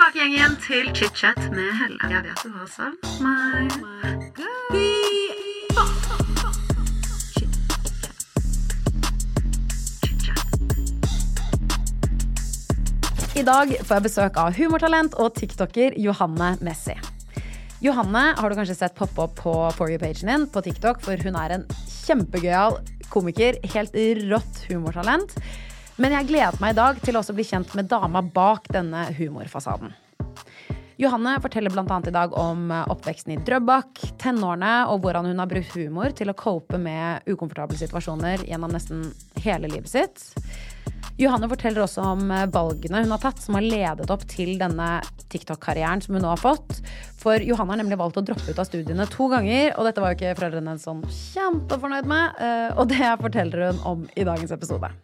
tilbake igjen, til chit-chat med Helle. Jeg vet du har savn meg. I dag får jeg besøk av humortalent og tiktoker Johanne Messi. Johanne har du kanskje sett poppe opp på For you-pagen din på TikTok, for hun er en kjempegøyal komiker. Helt rått humortalent. Men jeg gleder meg i dag til også å bli kjent med dama bak denne humorfasaden. Johanne forteller bl.a. i dag om oppveksten i Drøbak, tenårene og hvordan hun har brukt humor til å cope med ukomfortable situasjoner gjennom nesten hele livet sitt. Johanne forteller også om valgene hun har tatt som har ledet opp til denne TikTok-karrieren som hun nå har fått. For Johanne har nemlig valgt å droppe ut av studiene to ganger, og dette var jo ikke foreldrene hennes sånn kjempefornøyd med, eh, og det forteller hun om i dagens episode.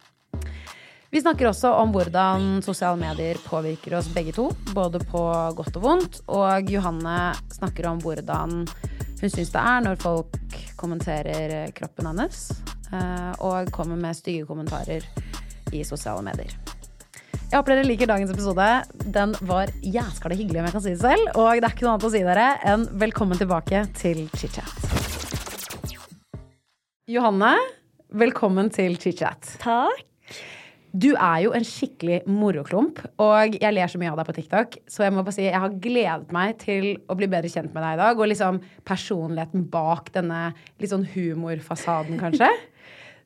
Vi snakker også om hvordan sosiale medier påvirker oss begge to, både på godt og vondt. Og Johanne snakker om hvordan hun syns det er når folk kommenterer kroppen hennes, eh, og kommer med stygge kommentarer i sosiale medier. Jeg håper dere liker dagens episode. Den var jæskla hyggelig, om jeg kan si det selv. Og det er ikke noe annet å si dere enn velkommen tilbake til chit-chat. Johanne, velkommen til chit-chat. Takk. Du er jo en skikkelig moroklump, og jeg ler så mye av deg på TikTok. Så jeg må bare si, jeg har gledet meg til å bli bedre kjent med deg i dag. Og liksom personligheten bak denne litt sånn humorfasaden, kanskje.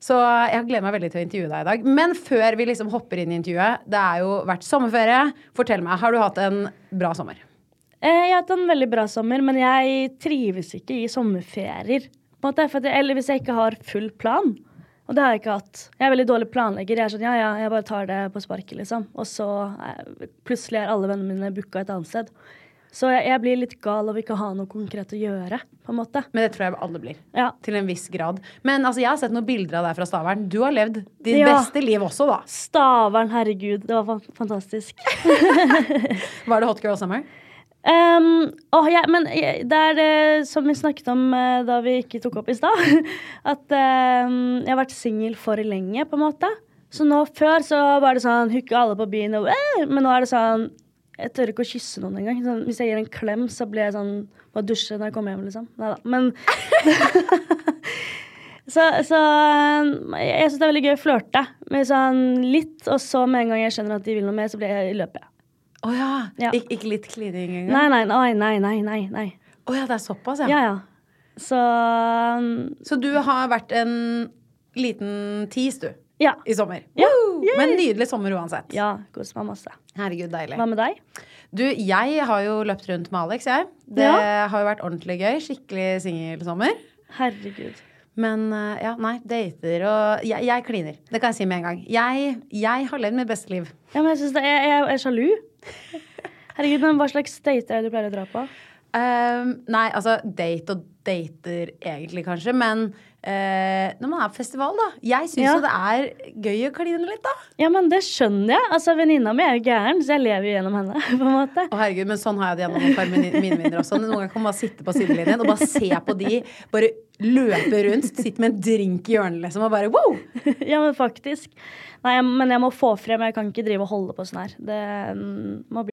Så jeg har gledet meg veldig til å intervjue deg i dag. Men før vi liksom hopper inn i intervjuet, det er jo vært sommerferie. Fortell meg, har du hatt en bra sommer? Eh, Jeg har hatt en veldig bra sommer, men jeg trives ikke i sommerferier. Måte, jeg, eller hvis jeg ikke har full plan. Og det har jeg ikke hatt. Jeg er veldig dårlig planlegger. Jeg er sånn, ja, ja, jeg bare tar det på sparket, liksom. Og så eh, plutselig er alle vennene mine booka et annet sted. Så jeg, jeg blir litt gal av ikke å ha noe konkret å gjøre, på en måte. Men det tror jeg alle blir. Ja. Til en viss grad. Men altså, jeg har sett noen bilder av deg fra Stavern. Du har levd ditt Ja. beste liv også, da. Stavern, herregud. Det var fantastisk. Var det Hot Girl Summer? Um, oh, ja, men det er det som vi snakket om uh, da vi ikke tok opp i stad. At uh, jeg har vært singel for lenge, på en måte. Så nå før så var det sånn hooke alle på byen, og, eh, men nå er det sånn Jeg tør ikke å kysse noen engang. Sånn, hvis jeg gir en klem, så blir jeg sånn Må dusje når jeg kommer hjem, liksom. Neida. Men Så, så jeg syns det er veldig gøy å flørte med sånn litt, og så med en gang jeg skjønner at de vil noe mer, så blir jeg løper jeg. Å ja. Ja. Ik ikke litt klining engang? Nei, nei, nei, nei, nei, nei. nei. Oh, ja, det er såpass, ja. Ja, ja. Så um, Så du har vært en liten tis, du, ja. i sommer. Ja. Men nydelig sommer uansett. Ja, koser meg masse. Herregud, deilig. Hva med deg? Du, jeg har jo løpt rundt med Alex, jeg. Det Ja. har jo vært ordentlig gøy. Skikkelig singelsommer. Herregud. Men eh, ja, nei, dater og jeg, jeg kliner. Det kan jeg si med en gang. Jeg, jeg har levd mitt beste liv. Ja, men jeg, synes det, jeg, jeg er sjalu. Herregud, men Hva slags dater er det du pleier å dra på? Ehm, nei, altså date og dater egentlig, kanskje. Men uh, når man er på festival, da. Jeg syns Ja. det er gøy å kline litt, da. Ja, men Det skjønner jeg. Altså, Venninna mi er jo gæren, så jeg lever jo gjennom henne. på en måte. Å herregud, men Sånn har jeg det gjennom et par mine mine også. Noen ganger kan man bare sitte på sidelinjen og bare se på de bare løpe rundt. Sitte med en drink i hjørnet liksom, og bare wow! Ja, men faktisk. Nei, Men jeg må få frem. Jeg kan ikke drive og holde på sånn her. Det mm, må bli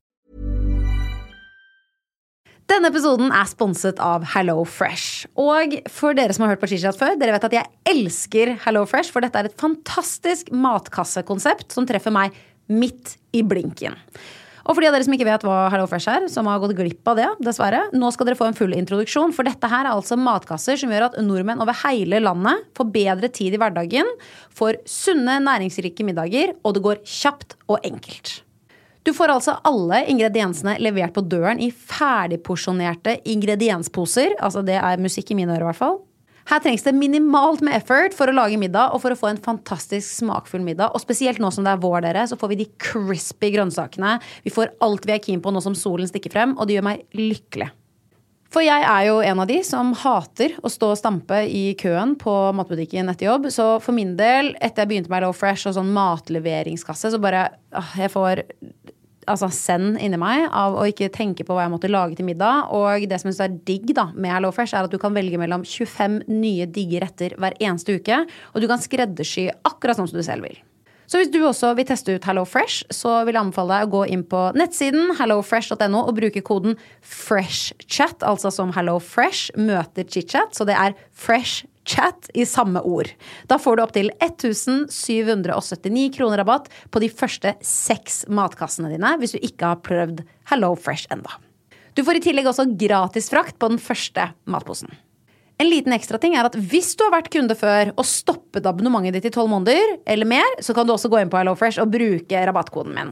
Denne episoden er sponset av Hello Fresh. Og for dere som har hørt på Chichat før, dere vet at jeg elsker Hello Fresh, for dette er et fantastisk matkassekonsept som treffer meg midt i blinken. Og for de av dere som ikke vet hva Hello Fresh er, som har gått glipp av det, dessverre, nå skal dere få en full introduksjon, for dette her er altså matkasser som gjør at nordmenn over hele landet får bedre tid i hverdagen, får sunne, næringsrike middager, og det går kjapt og enkelt. Du får altså alle ingrediensene levert på døren i ferdigporsjonerte ingrediensposer. Altså det er musikk i mine ører, i hvert fall. Her trengs det minimalt med effort for å lage middag og for å få en fantastisk smakfull middag. Og spesielt nå som det er vår, dere, så får vi de crispy grønnsakene. Vi får alt vi er keen på nå som solen stikker frem, og det gjør meg lykkelig. For jeg er jo en av de som hater å stå og stampe i køen på matbutikken etter jobb. Så for min del, etter jeg begynte med Low Fresh og sånn matleveringskasse, så bare åh, Jeg får altså send inni meg av å ikke tenke på hva jeg måtte lage til middag. Og det som jeg synes er digg da med Hello Fresh, er at du kan velge mellom 25 nye digge retter hver eneste uke. Og du kan skreddersy akkurat sånn som du selv vil. Så hvis du også vil teste ut Hello Fresh, så vil jeg anbefale deg å gå inn på nettsiden hellofresh.no og bruke koden FreshChat, altså som Hello Fresh møter chitchat. Så det er FreshChat i samme ord. Da får du opptil 1779 kroner rabatt på de første seks matkassene dine hvis du ikke har prøvd Hello Fresh enda. Du får i tillegg også gratis frakt på den første matposen. En liten ekstra ting er at Hvis du har vært kunde før og stoppet abonnementet ditt i tolv måneder, eller mer, så kan du også gå inn på HelloFresh og bruke rabattkoden min.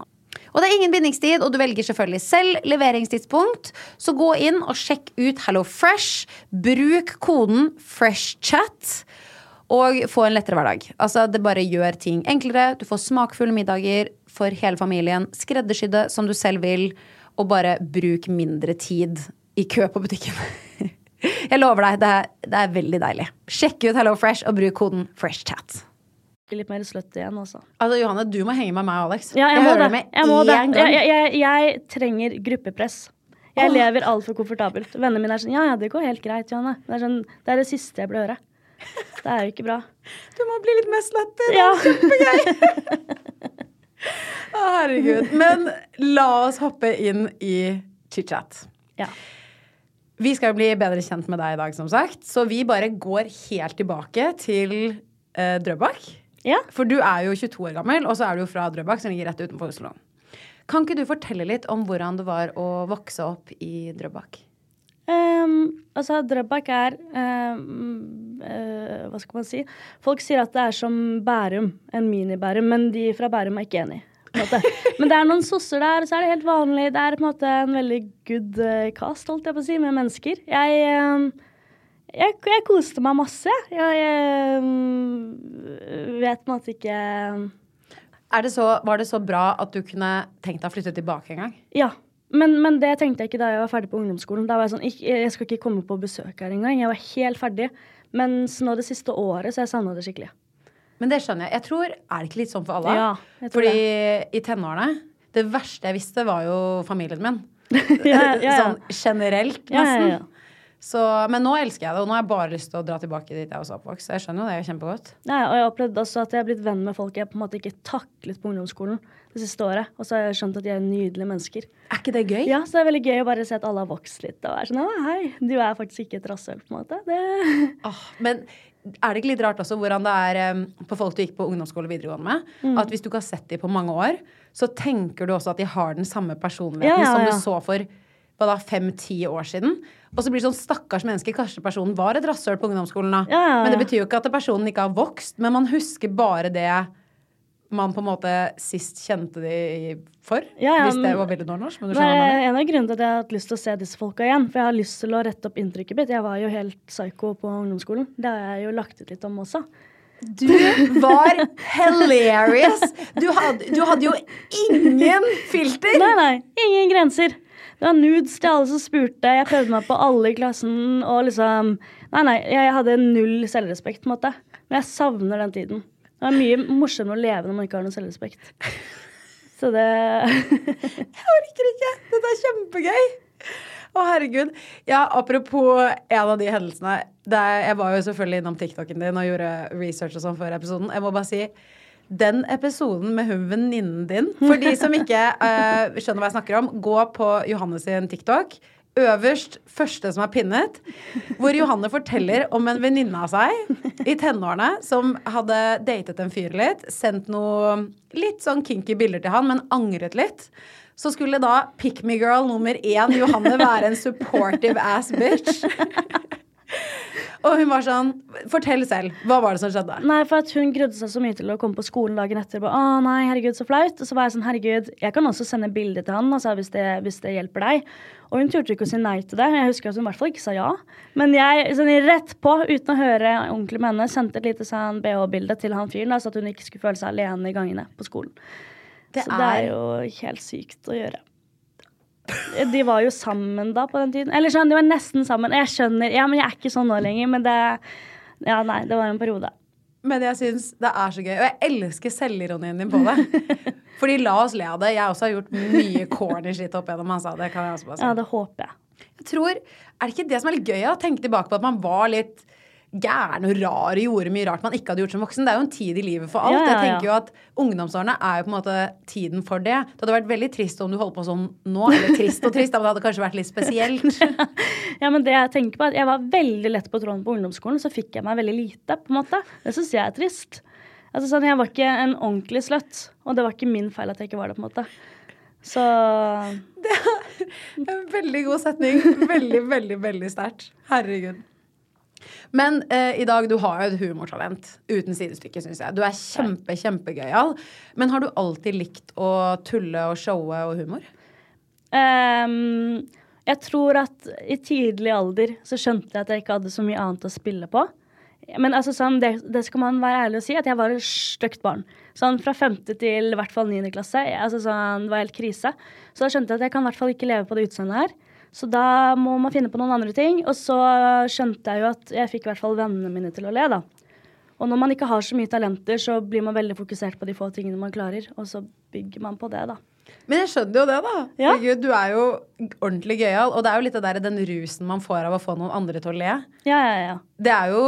Og det er ingen bindingstid, og du velger selvfølgelig selv leveringstidspunkt. Så gå inn og sjekk ut HelloFresh. Bruk koden FreshChat. Og få en lettere hverdag. Altså, det bare gjør ting enklere. Du får smakfulle middager for hele familien. Skreddersydde som du selv vil. Og bare bruk mindre tid i kø på butikken. Jeg lover deg, det er, det er veldig deilig. Sjekk ut HelloFresh og bruk koden FreshChat. Litt mer sløtt igjen, altså. Altså, Johanne, du må henge med meg og Alex. Ja, jeg, må hører det. med Jeg, må én gang. Jeg, jeg, jeg trenger gruppepress. Jeg lever altfor komfortabelt. Vennene mine er sånn Ja, ja, det går helt greit, Johanne. Det er, sånn, det er det siste jeg vil høre. Det er jo ikke bra. Du må bli litt mer slutty. Ja. Å, herregud. Men la oss hoppe inn i chit-chat. ja. Vi skal bli bedre kjent med deg i dag, som sagt. Så vi bare går helt tilbake til eh, Drøbak. ja. For du er jo 22 år gammel, og så er du jo fra Drøbak, som ligger rett utenfor Oslo. Kan ikke du fortelle litt om hvordan det var å vokse opp i Drøbak? Um, altså, Drøbak er um, uh, Hva skal man si? Folk sier at det er som Bærum, en mini-Bærum, men de fra Bærum er ikke enig. Men det er noen sosser der, og så er det helt vanlig. Det er på en måte en veldig good eh, cast, holdt jeg på å si, med mennesker. Jeg, ehm, jeg, jeg koste meg masse. Jeg, jeg vet på en måte ikke det så, var det så bra at du kunne tenkt deg å flytte tilbake en gang? Ja. Men, men det tenkte jeg ikke da jeg var ferdig på ungdomsskolen. Da var Jeg sånn, jeg, jeg skal ikke komme på besøk her engang. Jeg var helt ferdig. Mens nå det siste året så jeg savna det skikkelig. Men det skjønner jeg. Jeg tror, Er det ikke litt sånn for alle? Ja, jeg tror Fordi i tenårene Det verste jeg visste, var jo familien min. Ja, ja, ja. Sånn generelt, Ja, ja, nesten. ja. Så, men nå elsker jeg det, og nå har jeg bare lyst til å dra tilbake dit jeg også er oppvokst. Jeg skjønner jo det kjempegodt. Nei, og jeg har opplevd også at jeg har blitt venn med folk jeg på en måte ikke taklet på ungdomsskolen det siste året. Og så har jeg skjønt at de er nydelige mennesker. Er ikke det gøy? Ja, så det er veldig gøy å bare se at alle har vokst litt og er sånn hei, du er faktisk ikke et rasshøl, på en måte. Det Åh, men er det ikke litt rart også hvordan det er um, på folk du gikk på ungdomsskole og videregående med? Mm. At hvis du ikke har sett dem på mange år, så tenker du også at de har den samme personligheten Ja, ja, som du så for hva da, fem-ti år siden. Og så blir det sånn stakkars menneske. Kanskje personen var et rasshøl på ungdomsskolen, da. Ja, ja, Men det betyr jo ikke at personen ikke har vokst, men man husker bare det man på en måte sist kjente de for. Ja, ja, hvis det var veldig nordnorsk. Men du skjønner jeg er en av grunnene til at jeg har hatt lyst til å se disse folka igjen. For jeg har lyst til å rette opp inntrykket mitt. Jeg var jo helt psycho på ungdomsskolen. Det har jeg jo lagt ut litt om også. Du var hilarious! Du hadde, du hadde jo ingen filter! Nei, nei. Ingen grenser. Det var nudes til alle som spurte. Jeg prøvde meg på alle i klassen. Og liksom Nei, nei. Jeg hadde null selvrespekt, på en måte. Men jeg savner den tiden. Det er mye morsommere å leve når man ikke har noe selvrespekt. Så det Jeg orker ikke! Dette er kjempegøy! Å, herregud. Ja, apropos en av de hendelsene. Er, jeg var jo selvfølgelig innom TikToken din og gjorde research og sånn før episoden. Jeg må bare si den episoden med hun venninnen din For de som ikke uh, skjønner hva jeg snakker om, gå på Johannes sin TikTok. Øverst, første som er pinnet, hvor Johanne forteller om en venninne av seg i tenårene som hadde datet en fyr litt, sendt noe litt sånn kinky bilder til han, men angret litt. Så skulle da pick me girl nummer én, Johanne, være en supportive ass bitch. Og hun var sånn Fortell selv. Hva var det som skjedde? Nei, for at hun grudde seg så mye til å komme på skolen dagen etter. Bare, å nei, herregud, så flaut. Og så var jeg sånn, herregud, jeg kan også sende bilde til han altså, hvis, det, hvis det hjelper deg. Og hun turte ikke å si nei til det. Jeg husker at hun i hvert fall ikke sa ja. Men jeg sånn, rett på, uten å høre ordentlig med henne, sendte et lite sånn BH-bilde til han fyren, så at hun ikke skulle føle seg alene i gangene på skolen. Det så det er jo helt sykt å gjøre. De var jo sammen da på den tiden. Eller sånn, de var nesten sammen. Jeg skjønner, ja, men jeg er ikke sånn nå lenger. Men det Ja, nei, det var en periode. Men jeg syns det er så gøy. Og jeg elsker selvironien din på det. Fordi la oss le av det. Jeg også har gjort mye corny shit opp gjennom. Altså. Det kan jeg også bare si. Ja, det håper jeg. Jeg tror, Er det ikke det som er litt gøy? å tenke tilbake på at man var litt gæren og rar og gjorde mye rart man ikke hadde gjort som voksen. Det er jo en tid i livet for alt. Ja, ja, Jeg tenker jo at Ungdomsårene er jo på en måte tiden for det. Det hadde vært veldig trist om du holdt på sånn nå. Eller trist og trist, men det hadde kanskje vært litt spesielt. Ja, men det Jeg tenker på er at jeg var veldig lett på tråden på ungdomsskolen, så fikk jeg meg veldig lite. på en måte. Det syns jeg er trist. Altså sånn, Jeg var ikke en ordentlig slutt, og det var ikke min feil at jeg ikke var det. på en måte. Så Det er En veldig god setning. Veldig, veldig, veldig sterkt. Herregud. Men eh, i dag, du har jo et humortalent uten sidestykke, syns jeg. Du er kjempe, kjempegøyal. Men har du alltid likt å tulle og showe og humor? Um, Jeg tror at i tidlig alder så skjønte jeg at jeg ikke hadde så mye annet å spille på. Men altså sånn, det, det skal man være ærlig og si, at jeg var et stygt barn. Sånn Fra femte til i hvert fall niende klasse. Jeg, altså sånn, det var helt krise. Så da skjønte jeg at jeg kan i hvert fall ikke leve på det utseendet her. Så da må man finne på noen andre ting. Og så skjønte jeg jo at jeg fikk i hvert fall vennene mine til å le, da. Og når man ikke har så mye talenter, så blir man veldig fokusert på de få tingene man klarer. Og så bygger man på det, da. Men jeg skjønner jo det, da. Ja. Gud, du er jo ordentlig gøyal. Og det er jo litt det der, den rusen man får av å få noen andre til å le. Ja, ja, ja. Det er jo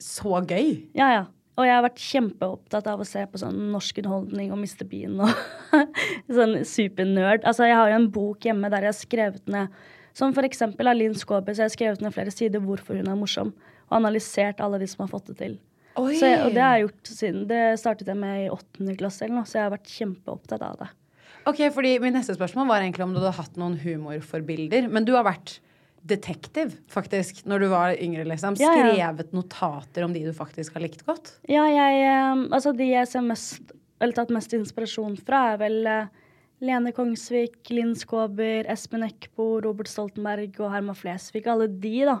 så gøy. Ja, ja. Og jeg har vært kjempeopptatt av å se på sånn norsk underholdning og Mr. Bean og sånn supernerd. Altså, jeg har jo en bok hjemme der jeg har skrevet ned som for eksempel av Linn Skåber, så jeg har skrevet ned flere sider hvorfor hun er morsom, og analysert alle de som har fått det til. Jeg, og det har jeg gjort siden Det startet jeg med i åttende klasse eller noe, så jeg har vært kjempeopptatt av det. Ok, fordi Mitt neste spørsmål var egentlig om du hadde hatt noen humorforbilder. Men du har vært detektiv, faktisk, når du var yngre. liksom. Ja, ja. Skrevet notater om de du faktisk har likt godt. Ja, jeg eh, Altså, de jeg ser mest Eller tatt mest inspirasjon fra, er vel eh, Lene Kongsvik, Linn Skåber, Espen Eckbo, Robert Stoltenberg og Herman Flesvig. Alle de, da.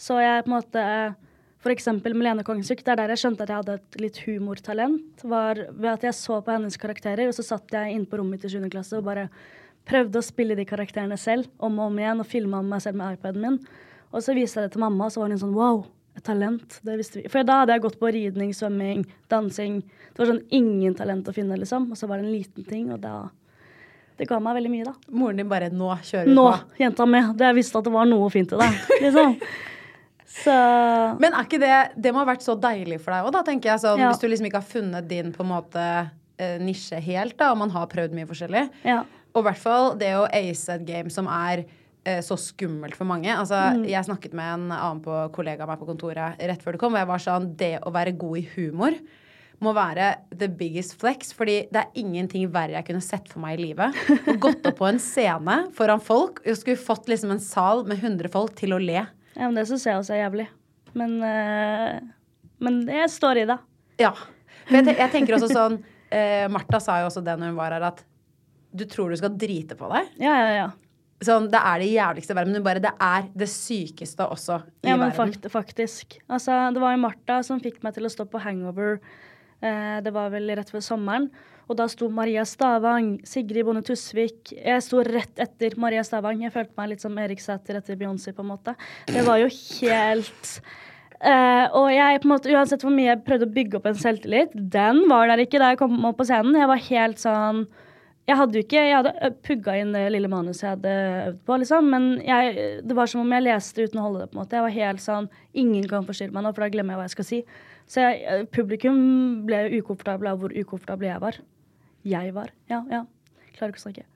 Så jeg på en måte eh, For eksempel med Lene Kongsvik, det er der jeg skjønte at jeg hadde et litt humortalent. Var ved at jeg så på hennes karakterer, og så satt jeg inne på rommet mitt i 7. klasse og bare prøvde å spille de karakterene selv om og om igjen, og filma meg selv med iPaden min. Og så viste jeg det til mamma, og så var hun sånn wow, et talent. Det visste vi. For da hadde jeg gått på ridning, svømming, dansing. Det var sånn ingen talent å finne, liksom. Og så var det en liten ting, og da Det ga meg veldig mye, da. Moren din bare 'nå kjører vi Nå, på'. jenta mi. Jeg visste at det var noe fint i deg. Liksom. Så Men er ikke det Det må ha vært så deilig for deg òg, da, tenker jeg. Sånn, Ja. Hvis du liksom ikke har funnet din på en måte eh, nisje helt, da, og man har prøvd mye forskjellig. ja. Og i hvert fall det å ace et game som er eh, så skummelt for mange. Altså, Mm. Jeg snakket med en annen på, kollega av meg på kontoret rett før du kom, og jeg var sånn Det å være god i humor må være the biggest flex, fordi det er ingenting verre jeg kunne sett for meg i livet. Og gått opp på en scene foran folk og skulle fått liksom en sal med 100 folk til å le. ja, men det syns jeg også er jævlig. Men, eh, men jeg står i det. Ja. For jeg, jeg tenker også sånn eh, Martha sa jo også det når hun var her, at du tror du skal drite på deg. Ja, ja, ja. Sånn, Det er det jævligste i verden, men bare det er det sykeste også i Ja, men verden. fakt, faktisk. Altså, det var jo Martha som fikk meg til å stå på hangover. Eh, det var vel rett før sommeren. Og da sto Maria Stavang, Sigrid Bonde Tusvik Jeg sto rett etter Maria Stavang. Jeg følte meg litt som Erik Sæther etter Beyoncé, på en måte. Det var jo helt Eh, og jeg måte, uansett hvor mye jeg prøvde å bygge opp en selvtillit, den var der ikke da jeg kom opp på scenen. Jeg var helt sånn Jeg hadde jo ikke Jeg hadde ø, pugga inn det lille manuset jeg hadde øvd på, liksom. Men jeg, det var som om jeg leste uten å holde det. på en måte. Jeg var helt sånn Ingen kan forstyrre meg nå, for da glemmer jeg hva jeg skal si. Så jeg, publikum ble ukomfortable av hvor ukomfortable jeg var. Jeg var. Ja, ja. Klarer ikke å snakke.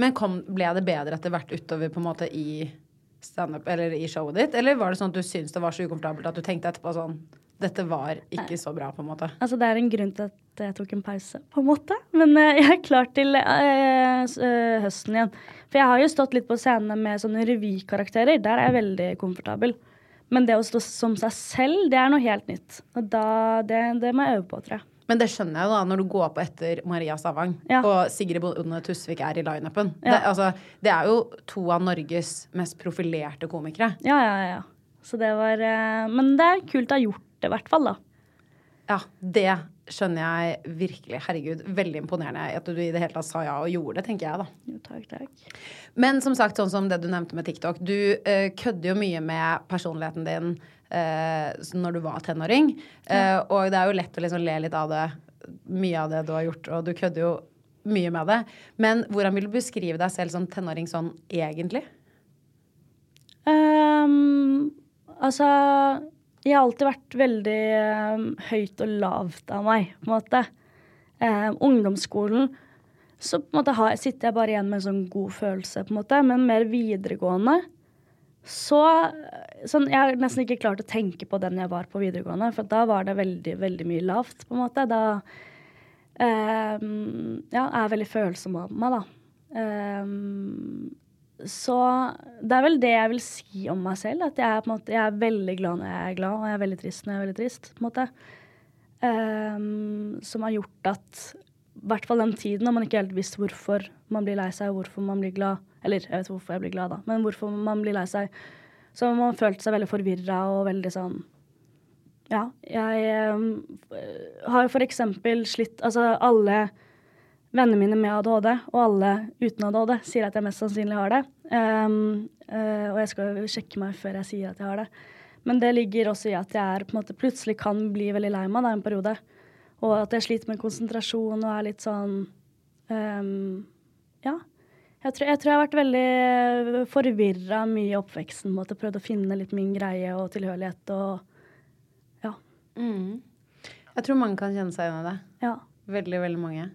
Men kom, ble det bedre etter hvert utover på en måte i standup eller i showet ditt? Eller var det sånn at du syntes det var så ukomfortabelt at du tenkte etterpå sånn Dette var ikke så bra, på en måte. Altså, det er en grunn til at jeg tok en pause, på en måte. Men uh, jeg er klar til uh, eh, høsten igjen. For jeg har jo stått litt på scenene med sånne revykarakterer. Der er jeg veldig komfortabel. Men det å stå som seg selv, det er noe helt nytt. Og da, det, det må jeg øve på, tror jeg. Men det skjønner jeg jo da, når du går på etter Maria Stavang, Ja. og Sigrid Bonde Tusvik er i lineupen. Ja. Det, altså, det er jo to av Norges mest profilerte komikere. Ja, ja, ja. Så det var Men det er kult å ha gjort det, i hvert fall, da. Ja, det skjønner jeg virkelig. Herregud, veldig imponerende at du i det hele tatt sa ja og gjorde det, tenker jeg da. Jo, takk, takk. Men som sagt, sånn som det du nevnte med TikTok. Du uh, kødder jo mye med personligheten din uh, når du var tenåring. Eh, og det er jo lett å liksom le litt av det, mye av det du har gjort, og du kødder jo mye med det. Men hvordan vil du beskrive deg selv som tenåring sånn egentlig? Um, altså Jeg har alltid vært veldig um, høyt og lavt av meg, på en måte. Um, ungdomsskolen så på en måte har, sitter jeg bare igjen med en sånn god følelse, på en måte. Men mer videregående så sånn, Jeg har nesten ikke klart å tenke på den jeg var på videregående, for da var det veldig, veldig mye lavt, på en måte. Da um, Ja, jeg er veldig følsom av meg, da. Ehm, så det er vel det jeg vil si om meg selv. At jeg er, måte, jeg er veldig glad når jeg er glad, og jeg er veldig trist når jeg er veldig trist. på en måte. Um, som har gjort at i hvert fall den tiden har man ikke helt visst hvorfor man blir lei seg, og hvorfor man blir glad. Eller jeg vet hvorfor jeg blir glad, da, men hvorfor man blir lei seg. Så man følte følt seg veldig forvirra og veldig sånn Ja, jeg um, har for eksempel slitt Altså alle vennene mine med ADHD og alle uten ADHD sier at jeg mest sannsynlig har det. Um, uh, og jeg skal sjekke meg før jeg sier at jeg har det. Men det ligger også i at jeg er, måte, plutselig kan bli veldig lei meg da, en periode. Og at jeg sliter med konsentrasjon og er litt sånn um, Ja. Jeg tror, jeg tror jeg har vært veldig forvirra mye i oppveksten. på måte, Prøvd å finne litt min greie og tilhørighet og Ja. Jeg tror mange kan kjenne seg igjen i det. ja. Veldig, veldig mange.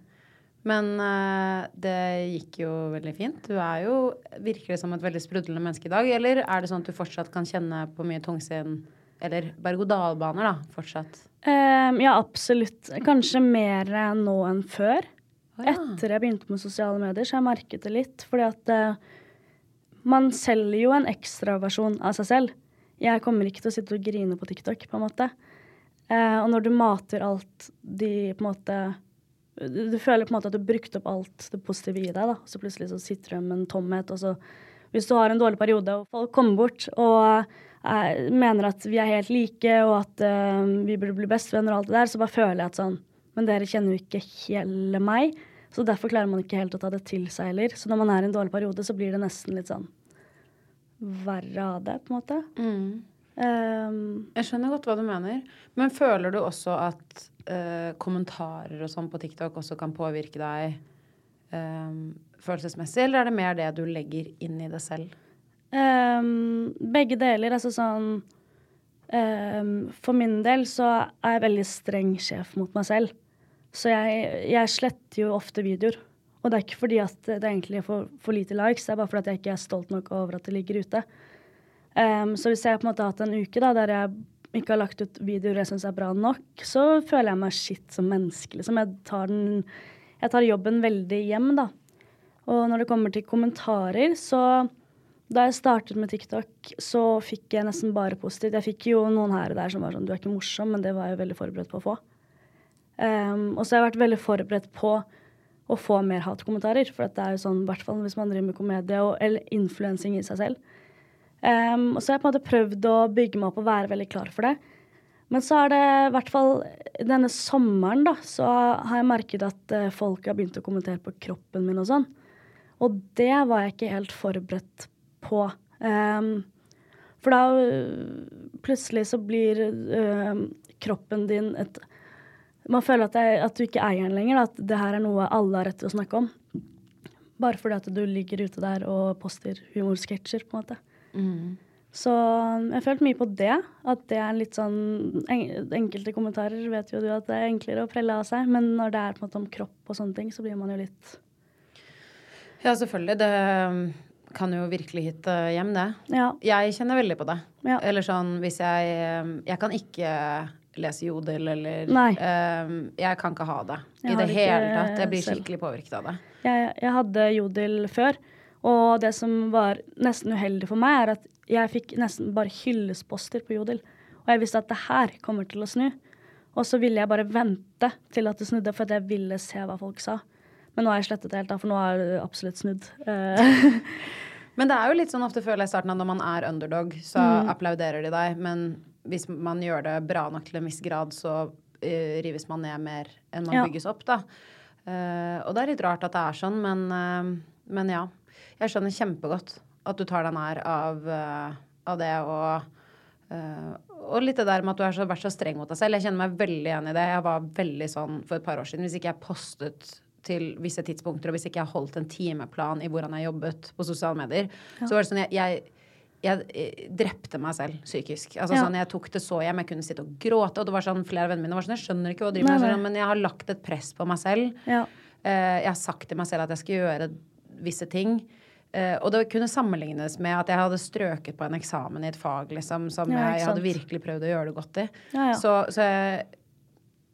Men uh, det gikk jo veldig fint. Du er jo virker som et veldig sprudlende menneske i dag. Eller er det sånn at du fortsatt kan kjenne på mye tungsinn eller berg-og-dal-baner, da, fortsatt? Um, ja, absolutt. Kanskje mer nå enn før. Oh, ja. Etter jeg begynte med sosiale medier, så har jeg merket det litt. Fordi at uh, man selger jo en ekstraversjon av seg selv. Jeg kommer ikke til å sitte og grine på TikTok, på en måte. Uh, og når du mater alt de på en måte du, du føler på en måte at du har brukt opp alt det positive i deg, da. Så plutselig så sitter du med en tomhet, og så Hvis du har en dårlig periode, og folk kommer bort og eh, mener at vi er helt like, og at eh, vi burde bli bestevenner og alt det der, så bare føler jeg at sånn Men dere kjenner jo ikke hele meg, så derfor klarer man ikke helt å ta det til seg heller. Så når man er i en dårlig periode, så blir det nesten litt sånn verre av det, på en måte. Um, Jeg skjønner godt hva du mener. Men føler du også at uh, kommentarer og sånn på TikTok også kan påvirke deg um, følelsesmessig, eller er det mer det du legger inn i det selv? Um, begge deler. Altså sånn For min del så er jeg veldig streng sjef mot meg selv. Så jeg, jeg sletter jo ofte videoer. Og det er ikke fordi at det egentlig får for lite likes, det er bare fordi at jeg ikke er stolt nok over at det ligger ute. Um, så hvis jeg på en måte har hatt en uke da, der jeg ikke har lagt ut videoer jeg syns er bra nok, så føler jeg meg shit som menneske. Liksom. Jeg, tar den, jeg tar jobben veldig hjem, da. Og når det kommer til kommentarer, så da jeg startet med TikTok, så fikk jeg nesten bare positivt. Jeg fikk jo noen her og der som var sånn 'du er ikke morsom', men det var jeg veldig forberedt på å få. Um, og så har jeg vært veldig forberedt på å få mer hatkommentarer. For det er jo sånn, i hvert fall hvis man driver med komedie og, eller influensing i seg selv. Um, så har jeg på en måte prøvd å bygge meg opp og være veldig klar for det. Men så er det i hvert fall denne sommeren, da, så har jeg merket at eh, folk har begynt å kommentere på kroppen min og sånn. Og det var jeg ikke helt forberedt på. Um, for da øh, plutselig så blir øh, kroppen din et Man føler at, jeg, at du ikke eier den lenger. Da, at det her er noe alle har rett til å snakke om. Bare fordi at du ligger ute der og poster humorsketsjer, på en måte. Så jeg har følt mye på det. At det er litt sånn Enkelte kommentarer vet jo du at det er enklere å prelle av seg. Men når det er på en måte om kropp og sånne ting, så blir man jo litt Ja, selvfølgelig. Det um, kan jo virkelig hitte hjem, det. Ja. Jeg kjenner veldig på det. Ja. Eller sånn hvis jeg um, Jeg kan ikke lese jodel eller um, Jeg kan ikke ha det Jeg i det det hele tatt. Jeg blir selv. skikkelig påvirket av det. Jeg, jeg hadde jodel før, Og det som var nesten uheldig for meg, er at jeg fikk nesten bare hyllesposter på Jodel. Og jeg visste at det her kommer til å snu. Og så ville jeg bare vente til at det snudde, for jeg ville se hva folk sa. Men nå har jeg slettet det helt, da, for nå har det absolutt snudd. Eh, Men det er jo litt sånn ofte føler jeg i starten at når man er underdog, så Mm. applauderer de deg. Men hvis man gjør det bra nok til en viss grad, så uh, rives man ned mer enn man Ja. bygges opp, da. Uh, og det er litt rart at det er sånn, men, uh, men ja. Jeg skjønner kjempegodt at du tar deg nær av, eh, av det og eh, og litt det der med at du har vært så streng mot deg selv. Jeg kjenner meg veldig igjen i det. Jeg var veldig sånn for et par år siden. Hvis ikke jeg postet til visse tidspunkter, og hvis ikke jeg holdt en timeplan i hvordan jeg jobbet på sosiale medier, så var det sånn jeg, jeg, jeg eh, drepte meg selv psykisk. Altså Ja. sånn, Jeg tok det så hjem. Jeg kunne sitte og gråte. Og det var sånn, flere av vennene mine var sånn Jeg skjønner ikke hva du driver med, sånn, men jeg har lagt et press på meg selv. ja. Jeg har sagt til meg selv at jeg skal gjøre visse ting. Eh, og det kunne sammenlignes med at jeg hadde strøket på en eksamen i et fag liksom, som Ja, jeg, jeg hadde virkelig prøvd å gjøre det godt i. Ja, ja. Så, så jeg,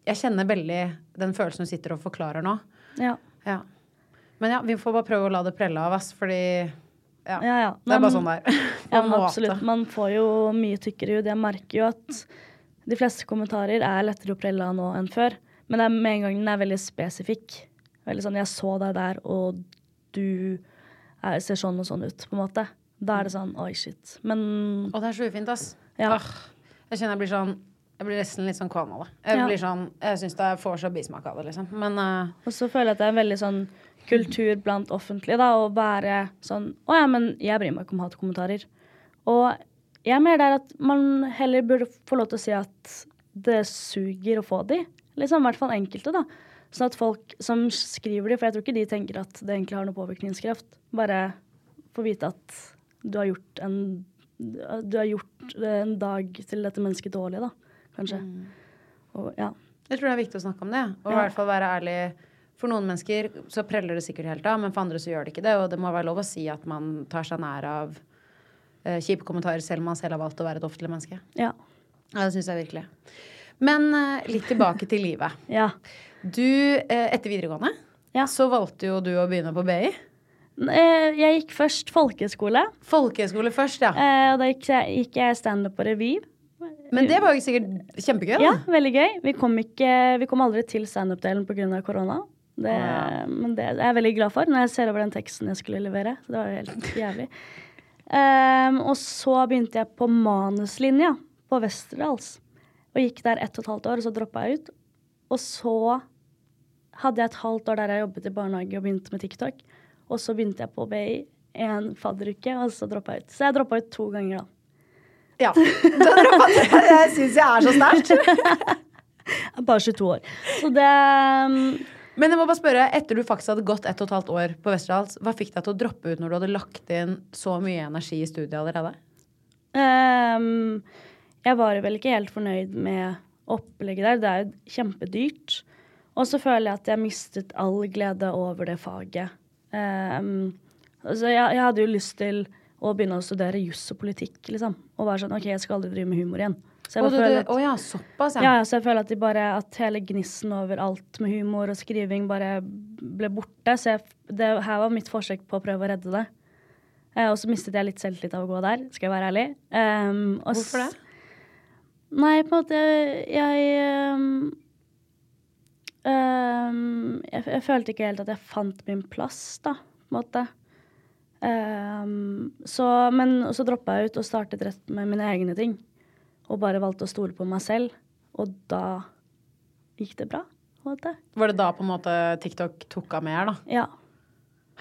jeg kjenner veldig den følelsen du sitter og forklarer nå. ja. Ja. Men ja, vi får bare prøve å la det prelle av, oss, fordi ja, Ja, ja. Det er bare sånn det er. Ja, en men absolutt. Man får jo mye tykkere hud. Jeg merker jo at de fleste kommentarer er lettere å prelle av nå enn før. Men det er med en gang den er veldig spesifikk. Veldig sånn 'jeg så deg der, og du ser sånn og sånn ut', på en måte. Da er det sånn 'oi, shit'. Men Og det er så ufint, ass. Ja. Åh, jeg kjenner jeg blir sånn Jeg blir nesten litt sånn kvalm av det. Jeg Ja. blir sånn Jeg syns jeg får så bismak av det, liksom. Men uh... Og så føler jeg at det er en veldig sånn kultur blant offentlige da, å være sånn Å ja, men jeg bryr meg ikke om hatkommentarer. Og jeg er mer der at man heller burde få lov til å si at det suger å få de. Liksom, I hvert fall enkelte, da. Sånn at folk som skriver de, for jeg tror ikke de tenker at det egentlig har noe påvirkningskraft, bare får vite at du har gjort en Du har gjort en dag til dette mennesket dårlig, da. Kanskje. Og ja. jeg tror det er viktig å snakke om det. Og i Ja. hvert fall være ærlig. For noen mennesker så preller det sikkert helt av, men for andre så gjør det ikke det. Og det må være lov å si at man tar seg nær av uh, kjipe kommentarer selv om man selv har valgt å være et offentlig menneske. Ja. Ja, det syns jeg virkelig. Men uh, litt tilbake til livet. ja. Du, eh, etter videregående, Ja. så valgte jo du å begynne på BI. Eh, Jeg gikk først folkehøyskole. Folkehøyskole først, ja. Eh, og da gikk jeg, gikk jeg standup og revy. Men det var jo sikkert kjempegøy, da. Ja, veldig gøy. Vi kom, ikke, vi kom aldri til standup-delen pga. korona. Det, Å, ja. Men det er jeg veldig glad for når jeg ser over den teksten jeg skulle levere. Så det var jo helt jævlig. um, og så begynte jeg på manuslinja på Westerdals. Og gikk der ett og et halvt år, og så droppa jeg ut. Og så hadde jeg et halvt år der jeg jobbet i barnehage og begynte med TikTok. Og så begynte jeg på BI en fadderuke, og så droppa jeg ut. Så jeg droppa ut to ganger, da. Ja. Du har droppa det. Jeg syns jeg er så sterkt. Er Bare 22 år. Så det um, Men jeg må bare spørre, etter du faktisk hadde gått ett og et halvt år på Westerdals, hva fikk deg til å droppe ut når du hadde lagt inn så mye energi i studiet allerede? um, Jeg var vel ikke helt fornøyd med opplegget der. Det er jo kjempedyrt. Og så føler jeg at jeg mistet all glede over det faget. Um, altså jeg, jeg hadde jo lyst til å begynne å studere juss og politikk, liksom. Og være sånn OK, jeg skal aldri drive med humor igjen. Så jeg bare du- du- at, oh, ja, såpass, ja, ja. så jeg føler at, bare, at hele gnissen over alt med humor og skriving bare ble borte. Så jeg, det her var mitt forsøk på å prøve å redde det. Uh, og så mistet jeg litt selvtillit av å gå der, skal jeg være ærlig. Um, Hvorfor det? Nei, på en måte Jeg um, um, jeg, jeg følte ikke helt at jeg fant min plass, da, på en måte. Um, så, men så droppa jeg ut og startet rett med mine egne ting. Og bare valgte å stole på meg selv. Og da gikk det bra. Var det da på en måte TikTok tok av mer, da? Ja.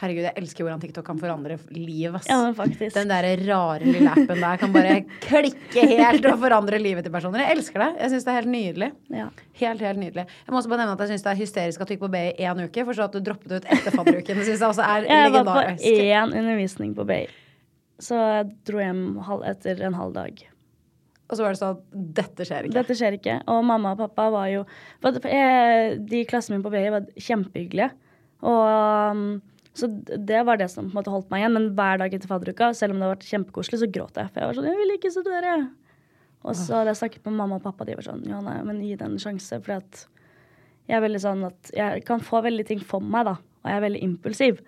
Herregud, jeg elsker hvordan TikTok kan forandre liv, ass. ja, faktisk. Den der rare lille appen der kan bare klikke helt og forandre livet til personer. Jeg elsker det. Jeg syns det er helt nydelig. Ja. Helt, helt nydelig. Jeg må også bare nevne at jeg syns det er hysterisk at du gikk på BI i én uke, for så at du droppet ut etter fadderuken. Det syns jeg også er Jeg var på legendarisk. én undervisning på Bay. Så jeg dro hjem etter en halv dag. Og så var det sånn at dette skjer ikke. Dette skjer ikke. Og mamma og pappa var jo jeg, De i klassen min på BI var kjempehyggelige. Og um, Så det var det som på en måte holdt meg igjen. Men hver dag etter fadderuka, selv om det har vært kjempekoselig, så gråt jeg. For jeg var sånn Jeg vil ikke studere. Og så hadde jeg snakket med mamma og pappa, de var sånn Ja, nei, men gi det en sjanse. For at jeg er veldig sånn at jeg kan få veldig ting for meg, da. Og jeg er veldig impulsiv.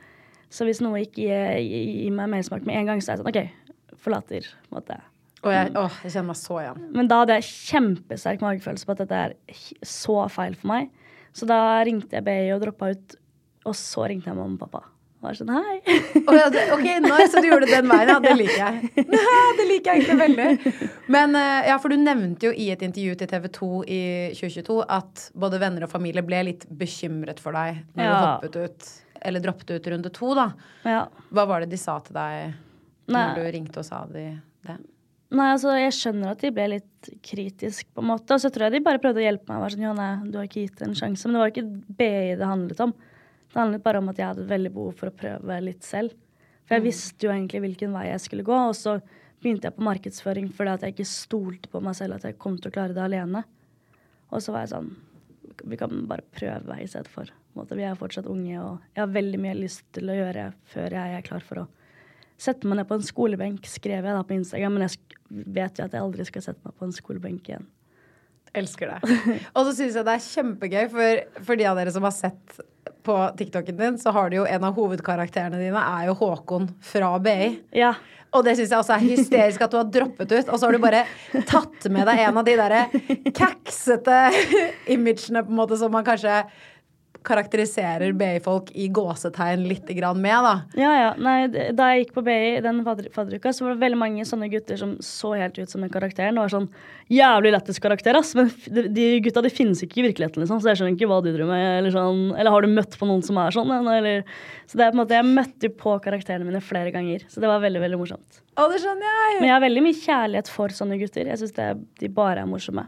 Så hvis noe ikke gir, gir meg mersmak med en gang, så er jeg sånn OK, forlater. på en måte. Og jeg, åh, jeg kjenner meg så igjen. Men da hadde jeg kjempesterk magefølelse på at dette er så feil for meg. Så da ringte jeg BI og droppa ut, og så ringte jeg mamma og pappa. Var sånn hei. Oh, ja, det, ok, nice, så du gjorde det den veien. Ja, det liker jeg. det liker jeg egentlig veldig. Men eh, ja, for du nevnte jo i et intervju til TV 2 i 2022 at både venner og familie ble litt bekymret for deg når du hoppet ut, eller droppet ut runde to, da. Ja. Hva var det de sa til deg når Nei. du ringte og sa de det? Nei, altså, jeg skjønner at de ble litt kritisk, på en måte. Og så tror jeg de bare prøvde å hjelpe meg. Var sånn, Johanne, du har ikke gitt en sjanse. Men det var ikke BI det handlet om. Det handlet bare om at jeg hadde veldig behov for å prøve litt selv. For jeg visste jo egentlig hvilken vei jeg skulle gå, og så begynte jeg på markedsføring fordi at jeg ikke stolte på meg selv at jeg kom til å klare det alene. Og så var jeg sånn Vi kan bare prøve i stedet for. På en måte, Vi er fortsatt unge, og jeg har veldig mye lyst til å gjøre før jeg er klar for å sette meg ned på en skolebenk, skrev jeg da på Instagram, men jeg vet jo at jeg aldri skal sette meg på en skolebenk igjen. Elsker det. Og så syns jeg det er kjempegøy, for, for de av dere som har sett på TikToken din, så har du jo en av hovedkarakterene dine er jo Håkon fra BI. Ja. Og det syns jeg også er hysterisk at du har droppet ut. Og så har du bare tatt med deg en av de derre kaksete imagene på en måte som man kanskje karakteriserer BI-folk i gåsetegn litt grann med, da. Ja, ja. Nei, da jeg gikk på BI den fadder- fadderuka, så var det veldig mange sånne gutter som så helt ut som den karakteren. Det var sånn jævlig lættis karakter, ass. Men de, de gutta de finnes ikke i virkeligheten, liksom. Så jeg skjønner ikke hva du driver med. Eller, sånn, eller har du møtt på noen som er sånn? Eller, så det er på en måte, jeg møtte på karakterene mine flere ganger. Så det var veldig, veldig morsomt. Å, det skjønner jeg! Men jeg har veldig mye kjærlighet for sånne gutter. Jeg syns de bare er morsomme.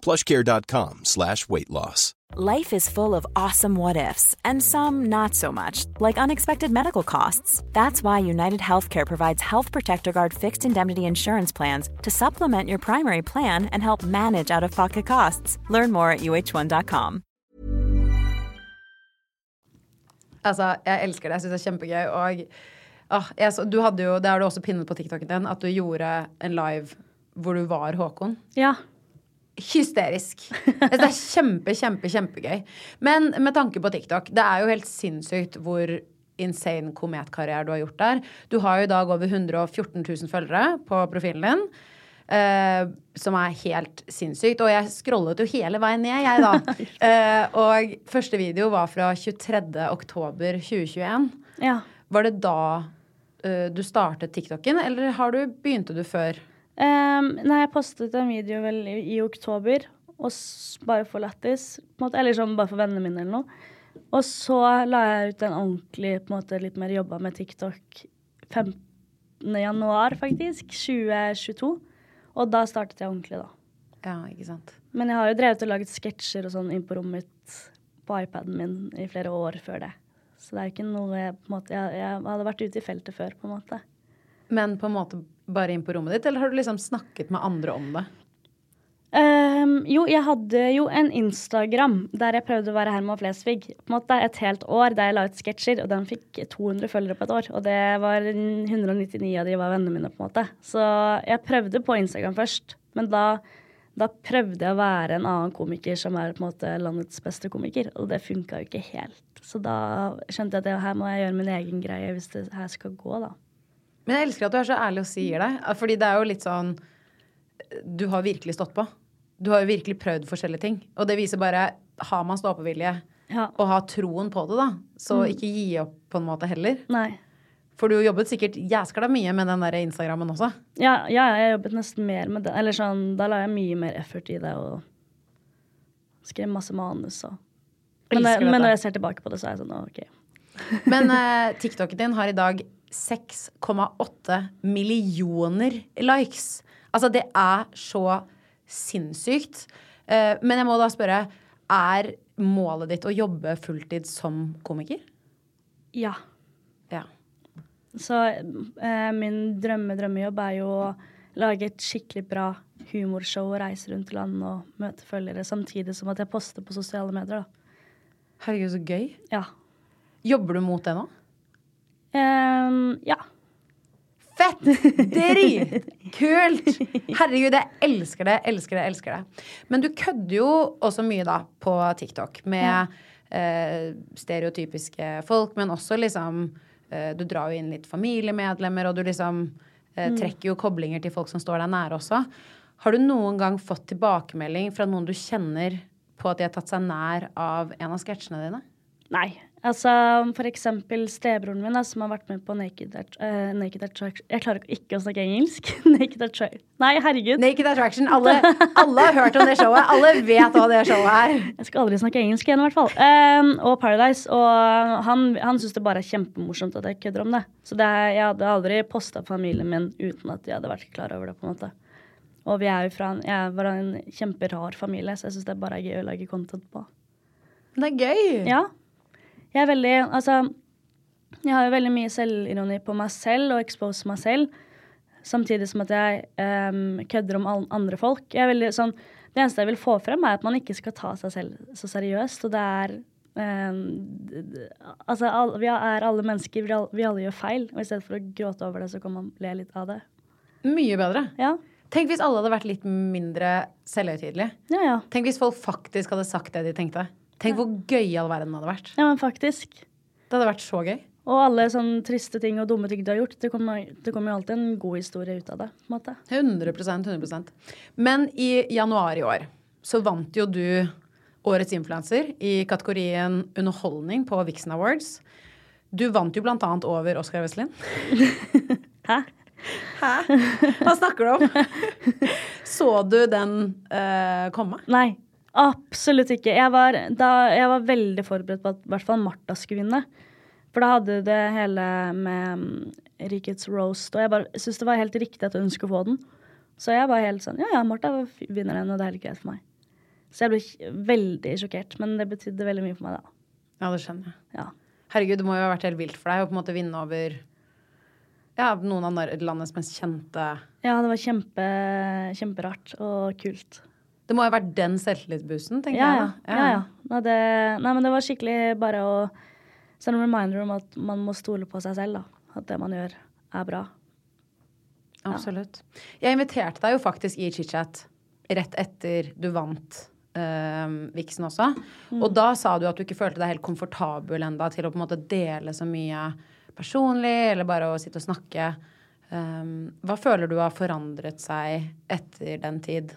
plushcare.com slash weight loss. Life is full of awesome what ifs, and some not so much, like unexpected medical costs. That's why United Healthcare provides Health Protector Guard fixed indemnity insurance plans to supplement your primary plan and help manage out of pocket costs. Learn more at uh1.com. Altså, jeg elsker det. Jeg syns det er kjempegøy. Og ah, jeg, så, du hadde jo, det har du også pinnet på TikToken din, at du gjorde en live hvor du var Håkon. Ja. Hysterisk. Det er kjempe, kjempe, kjempegøy. Men med tanke på TikTok, det er jo helt sinnssykt hvor insane kometkarriere du har gjort der. Du har jo i dag over 114 000 følgere på profilen din. Uh, som er helt sinnssykt. Og jeg scrollet jo hele veien ned, jeg, da. Uh, og første video var fra 23. oktober 2021. ja. Var det da uh, du startet TikToken, eller har du, begynte du før? Um, nei, jeg postet en video vel i, i oktober, og bare for lættis. Eller sånn bare for vennene mine eller noe. Og så la jeg ut en ordentlig, på en måte litt mer jobba med TikTok 15. januar, faktisk. 2022. Og da startet jeg ordentlig, da. Ja, ikke sant. Men jeg har jo drevet og laget sketsjer og sånn inn på rommet mitt på iPaden min i flere år før det. Så det er ikke noe jeg på en måte Jeg, jeg hadde vært ute i feltet før, på en måte. Men på en måte bare inn på rommet ditt, eller har du liksom snakket med andre om det? Um, jo, jeg hadde jo en Instagram der jeg prøvde å være Herman Flesvig på en måte et helt år, der jeg la ut sketsjer, og den fikk 200 følgere på et år. Og det var 199 av de var vennene mine, på en måte. Så jeg prøvde på Instagram først, men da, da prøvde jeg å være en annen komiker som er på en måte landets beste komiker, og det funka jo ikke helt. Så da skjønte jeg at her må jeg gjøre min egen greie hvis det her skal gå, da. Men jeg elsker at du er så ærlig og sier det. Fordi det er jo litt sånn Du har virkelig stått på. Du har jo virkelig prøvd forskjellige ting. Og det viser bare Har man ståpevilje Ja. Og har troen på det, da. Så ikke gi opp på en måte heller. Nei. For du jobbet sikkert jæskla mye med den der Instagrammen også. Ja, ja, jeg jobbet nesten mer med det. Eller sånn, da la jeg mye mer effort i det og skrev masse manus og men, men når jeg ser tilbake på det, så er jeg sånn, OK. Men eh, TikToken din har i dag 6,8 millioner likes. Altså, det er så sinnssykt. Eh, men jeg må da spørre, er målet ditt å jobbe fulltid som komiker? Ja. Ja. Så eh, min drømme-drømmejobb er jo å lage et skikkelig bra humorshow og reise rundt i landet og møte følgere, samtidig som at jeg poster på sosiale medier, da. Herregud, så gøy. Ja. Jobber du mot det nå? Ehm, ja. Fett! Dritkult! Herregud, jeg elsker det, elsker det, elsker det. Men du kødder jo også mye da på TikTok med eh, stereotypiske folk, men også liksom eh, Du drar jo inn litt familiemedlemmer, og du liksom eh, trekker jo koblinger til folk som står deg nære også. Har du noen gang fått tilbakemelding fra noen du kjenner på at de har tatt seg nær av en av sketsjene dine? Nei. Altså, for eksempel stebroren min, da, som har vært med på Naked, eh, Naked Attraction Jeg klarer ikke å snakke engelsk. Naked Attraction Nei, herregud. Naked Attraction. Alle, alle har hørt om det showet. Alle vet hva det showet er. Jeg skal aldri snakke engelsk igjen, i hvert fall. Um, og Paradise. Og han, han syns det bare er kjempemorsomt at jeg kødder om det. Så det jeg hadde aldri posta familien min uten at de hadde vært klar over det. på en måte. Og vi er jo fra en, jeg var en kjemperar familie, så jeg syns det bare er gøy å lage content på. Det er gøy. Ja. Jeg er veldig Altså, jeg har jo veldig mye selvironi på meg selv og expose meg selv. Samtidig som at jeg um, kødder om all, andre folk. Jeg er veldig sånn Det eneste jeg vil få frem, er at man ikke skal ta seg selv så seriøst. Og det er d- Altså, all, vi er alle mennesker. Vi, all, vi alle gjør feil. Og i stedet for å gråte over det, så kan man le litt av det. Mye bedre. Ja. Tenk hvis alle hadde vært litt mindre selvhøytidelige. Ja, ja. Tenk hvis folk faktisk hadde sagt det de tenkte. Tenk hvor gøy all verden hadde vært. ja men faktisk. Det hadde vært så gøy. Og alle sånne triste ting og dumme ting du har gjort, det kommer, det kommer jo alltid en god historie ut av det. på en måte. 100 100 Men i januar i år så vant jo du Årets influenser i kategorien underholdning på Vixen Awards. Du vant jo blant annet over Oskar Westlin. Hæ? Hæ? Hva snakker du om? Så du den uh, komme? Nei, absolutt ikke. Jeg var, da, jeg var veldig forberedt på at i hvert fall Martha skulle vinne. For da hadde det hele med mm, Rikets roast, og jeg bare syntes det var helt riktig at hun skulle få den. Så jeg var helt sånn Ja, ja, Martha vinner den, og det er helt greit for meg. Så jeg ble veldig sjokkert, men det betydde veldig mye for meg da. Ja, det skjønner jeg. Ja. Herregud, det må jo ha vært helt vilt for deg å på en måte vinne over ja, noen av landets mest kjente Ja, det var kjempe, kjemperart og kult. Det må jo ha vært den selvtillitsbussen, tenker Ja, jeg. da. ja, ja. Nei, det, nei, men det var skikkelig bare å sende en reminder om at man må stole på seg selv. da. At det man gjør, er bra. Absolutt. Jeg inviterte deg jo faktisk i chit-chat rett etter du vant uh, Vixen også. Mm. Og da sa du at du ikke følte deg helt komfortabel enda til å på en måte dele så mye personlig, eller bare å sitte og snakke. Um, hva føler du har forandret seg etter den tid?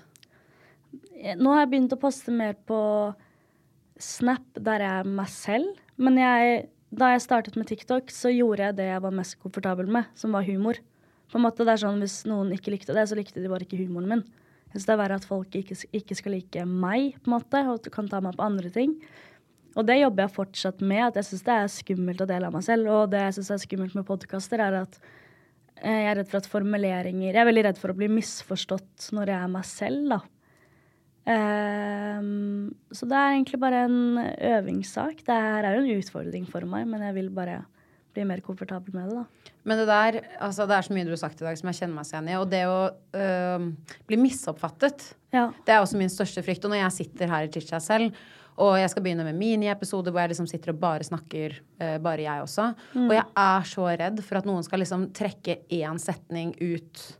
Nå har jeg begynt å poste mer på Snap, der jeg er meg selv. Men jeg, da jeg startet med TikTok, så gjorde jeg det jeg var mest komfortabel med, som var humor. På en måte det er sånn Hvis noen ikke likte det, så likte de bare ikke humoren min. Synes det er verre at folk ikke, ikke skal like meg, på en måte, og kan ta meg på andre ting. Og det jobber jeg fortsatt med. At jeg syns det er skummelt å dele av meg selv. Og det jeg syns er skummelt med podkaster, er at eh, jeg er redd for at formuleringer Jeg er veldig redd for å bli misforstått når jeg er meg selv, da. Ehm, så det er egentlig bare en øvingssak. Det her er jo en utfordring for meg, men jeg vil bare bli mer komfortabel med det, da. Men det der, altså det er så mye du har sagt i dag som jeg kjenner meg igjen i. Og det å øhm, bli misoppfattet, Ja. det er også min største frykt. Og når jeg sitter her i Chicha selv, og jeg skal begynne med miniepisoder hvor jeg liksom sitter og bare snakker, eh, bare jeg også, og jeg er så redd for at noen skal liksom trekke én setning ut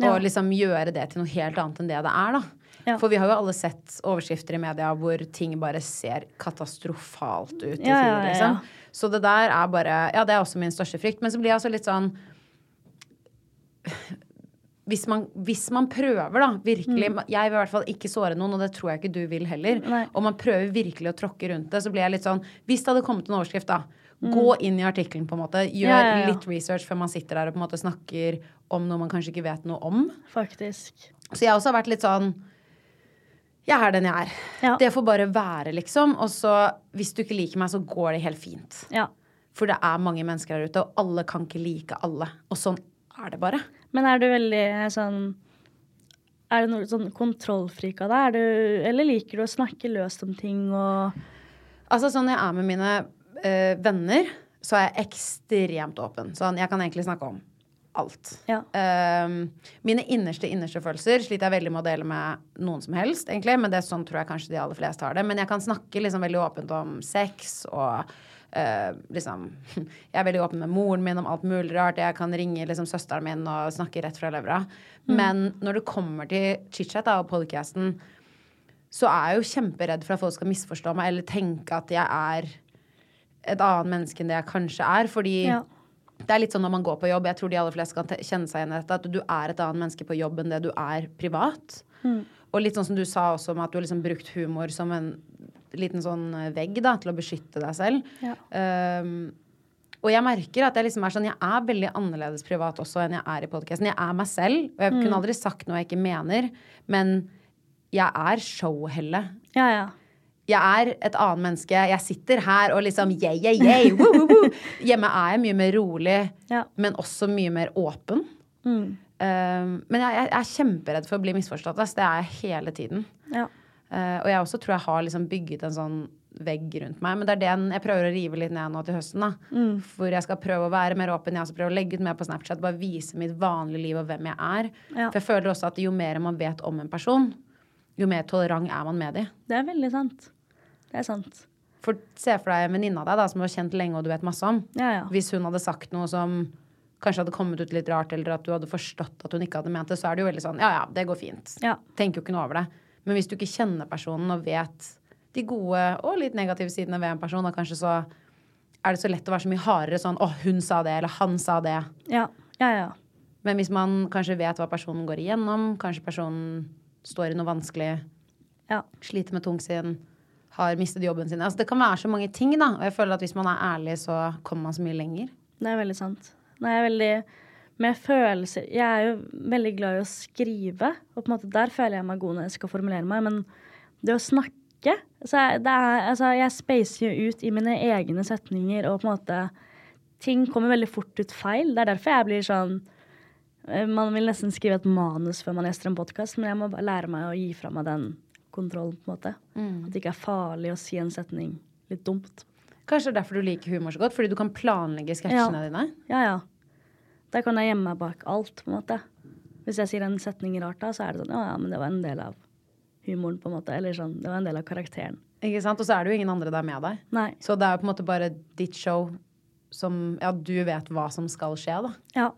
og Ja. liksom gjøre det til noe helt annet enn det det er, da. Ja. For vi har jo alle sett overskrifter i media hvor ting bare ser katastrofalt ut Ja, ja, tid, liksom. ja. Så det der er bare Ja, det er også min største frykt. Men så blir jeg altså litt sånn hvis man, hvis man prøver, da, virkelig Jeg vil i hvert fall ikke såre noen, og det tror jeg ikke du vil heller. Nei. Og man prøver virkelig å tråkke rundt det, så blir jeg litt sånn Hvis det hadde kommet en overskrift, da. Gå inn i artikkelen, på en måte. Gjør Ja, ja, ja. litt research før man sitter der og på en måte snakker om noe man kanskje ikke vet noe om. Faktisk. Så jeg også har vært litt sånn Jeg er den jeg er. Ja. Det får bare være, liksom. Og så, hvis du ikke liker meg, så går det helt fint. Ja. For det er mange mennesker der ute, og alle kan ikke like alle. Og sånn er det bare. Men er du veldig sånn Er du noe sånn kontrollfrik av deg? Er eller liker du å snakke løst om ting og Altså sånn jeg er med mine øh, venner, så er jeg ekstremt åpen. Sånn, jeg kan egentlig snakke om alt. Ja. Um, mine innerste innerste følelser sliter jeg veldig med å dele med noen som helst, egentlig. Men det er sånn tror jeg kanskje de aller fleste har det. Men jeg kan snakke liksom veldig åpent om sex og Uh, liksom Jeg er veldig åpen med moren min om alt mulig rart. Jeg kan ringe liksom søsteren min og snakke rett fra levra. Men når det kommer til chit-chat og podcasten, så er jeg jo kjemperedd for at folk skal misforstå meg eller tenke at jeg er et annet menneske enn det jeg kanskje er. Fordi Ja. Det er litt sånn når man går på jobb, jeg tror de aller fleste kan kjenne seg igjen i dette, at du er et annet menneske på jobb enn det du er privat. Og litt sånn som du sa også om at du har liksom brukt humor som en liten sånn eh, vegg da, til å beskytte deg selv. Ja. Um, og jeg merker at jeg liksom er sånn Jeg er veldig annerledes privat også enn jeg er i podkasten. Jeg er meg selv, og jeg kunne aldri sagt noe jeg ikke mener, men jeg er showhelle. Ja, ja. Jeg er et annet menneske. Jeg sitter her og liksom yeah, yeah, yeah, woo, woo, woo. Hjemme er jeg mye mer rolig, Ja. men også mye mer åpen. Um, men jeg, jeg er kjemperedd for å bli misforstått. Altså. Det er jeg hele tiden. ja. Uh, og jeg også tror jeg har liksom bygget en sånn vegg rundt meg. Men det er den jeg prøver å rive litt ned nå til høsten. da. For jeg skal prøve å være mer åpen. Jeg skal prøve å legge ut mer på Snapchat. Bare vise mitt vanlige liv og hvem jeg er. Ja. For jeg føler også at jo mer man vet om en person, jo mer tolerant er man med dem. Det er veldig sant. Det er sant. For se for deg en venninne av deg da, som du har kjent lenge og du vet masse om. Ja, ja. Hvis hun hadde sagt noe som kanskje hadde kommet ut litt rart, eller at du hadde forstått at hun ikke hadde ment det, så er det jo veldig sånn ja ja, det går fint. Ja. Tenker jo ikke noe over det. Men hvis du ikke kjenner personen og vet de gode og litt negative sidene ved en person, da kanskje så er det så lett å være så mye hardere sånn å, hun sa det, eller han sa det. Ja, ja, ja. Men hvis man kanskje vet hva personen går igjennom, kanskje personen står i noe vanskelig, ja. sliter med tungsinn, har mistet jobben sin. Altså, det kan være så mange ting, da. Og jeg føler at hvis man er ærlig, så kommer man så mye lenger. Det er veldig sant. Nei, jeg er veldig med følelser Jeg er jo veldig glad i å skrive, og på en måte der føler jeg meg god når jeg skal formulere meg, men det å snakke så er, altså, jeg spacer jo ut i mine egne setninger, og på en måte Ting kommer veldig fort ut feil. Det er derfor jeg blir sånn eh, Man vil nesten skrive et manus før man gjester en podkast, men jeg må bare lære meg å gi fra meg den kontrollen, på en måte. At det ikke er farlig å si en setning litt dumt. Kanskje det er derfor du liker humor så godt, fordi du kan planlegge sketsjene dine. Ja, ja. Der kan jeg gjemme meg bak alt, på en måte. Hvis jeg sier en setning rart da, så er det sånn, ja, ja, men det var en del av humoren, på en måte. Eller sånn, det var en del av karakteren. Ikke sant? Og så er det jo ingen andre der med deg. Nei. Så det er jo på en måte bare ditt show som Ja, du vet hva som skal skje, da. Ja.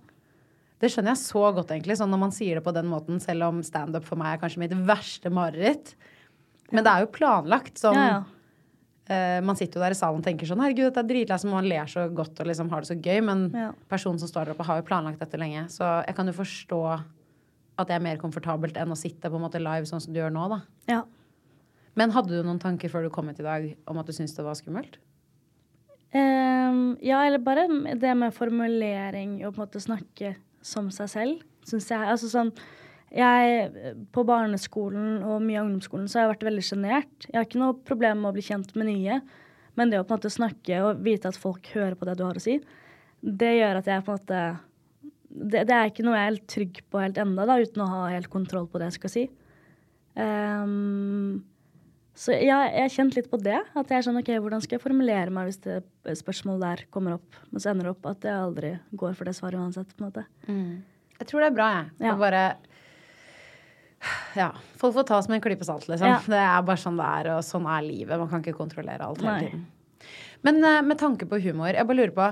Det skjønner jeg så godt, egentlig, sånn når man sier det på den måten, selv om standup for meg er kanskje mitt verste mareritt. Men det er jo planlagt. Sånn, Ja, ja. Uh, man sitter jo der i salen og tenker sånn Herregud, dette er dritleit, man ler så godt og liksom har det så gøy. Men Ja. personen som står der oppe, har jo planlagt dette lenge. Så jeg kan jo forstå at det er mer komfortabelt enn å sitte på en måte live sånn som du gjør nå, da. ja. Men hadde du noen tanker før du kom hit i dag om at du syntes det var skummelt? Um, ja, eller bare det med formulering og på en måte snakke som seg selv, syns jeg. Altså sånn jeg, På barneskolen og mye av ungdomsskolen så har jeg vært veldig sjenert. Jeg har ikke noe problem med å bli kjent med nye, men det å på en måte snakke og vite at folk hører på det du har å si, det gjør at jeg på en måte Det, det er ikke noe jeg er helt trygg på helt enda, da, uten å ha helt kontroll på det jeg skal si. Um, så jeg, jeg har kjent litt på det. At jeg er sånn, ok, Hvordan skal jeg formulere meg hvis det spørsmålet der kommer opp? Men så ender det opp at jeg aldri går for det svaret uansett. på en måte. Jeg tror det er bra, jeg. Ja. å bare Ja. Folk får ta som en klype salt, liksom. Ja. Det er bare sånn det er, og sånn er livet. Man kan ikke kontrollere alt hele tiden. Men eh, med tanke på humor, jeg bare lurer på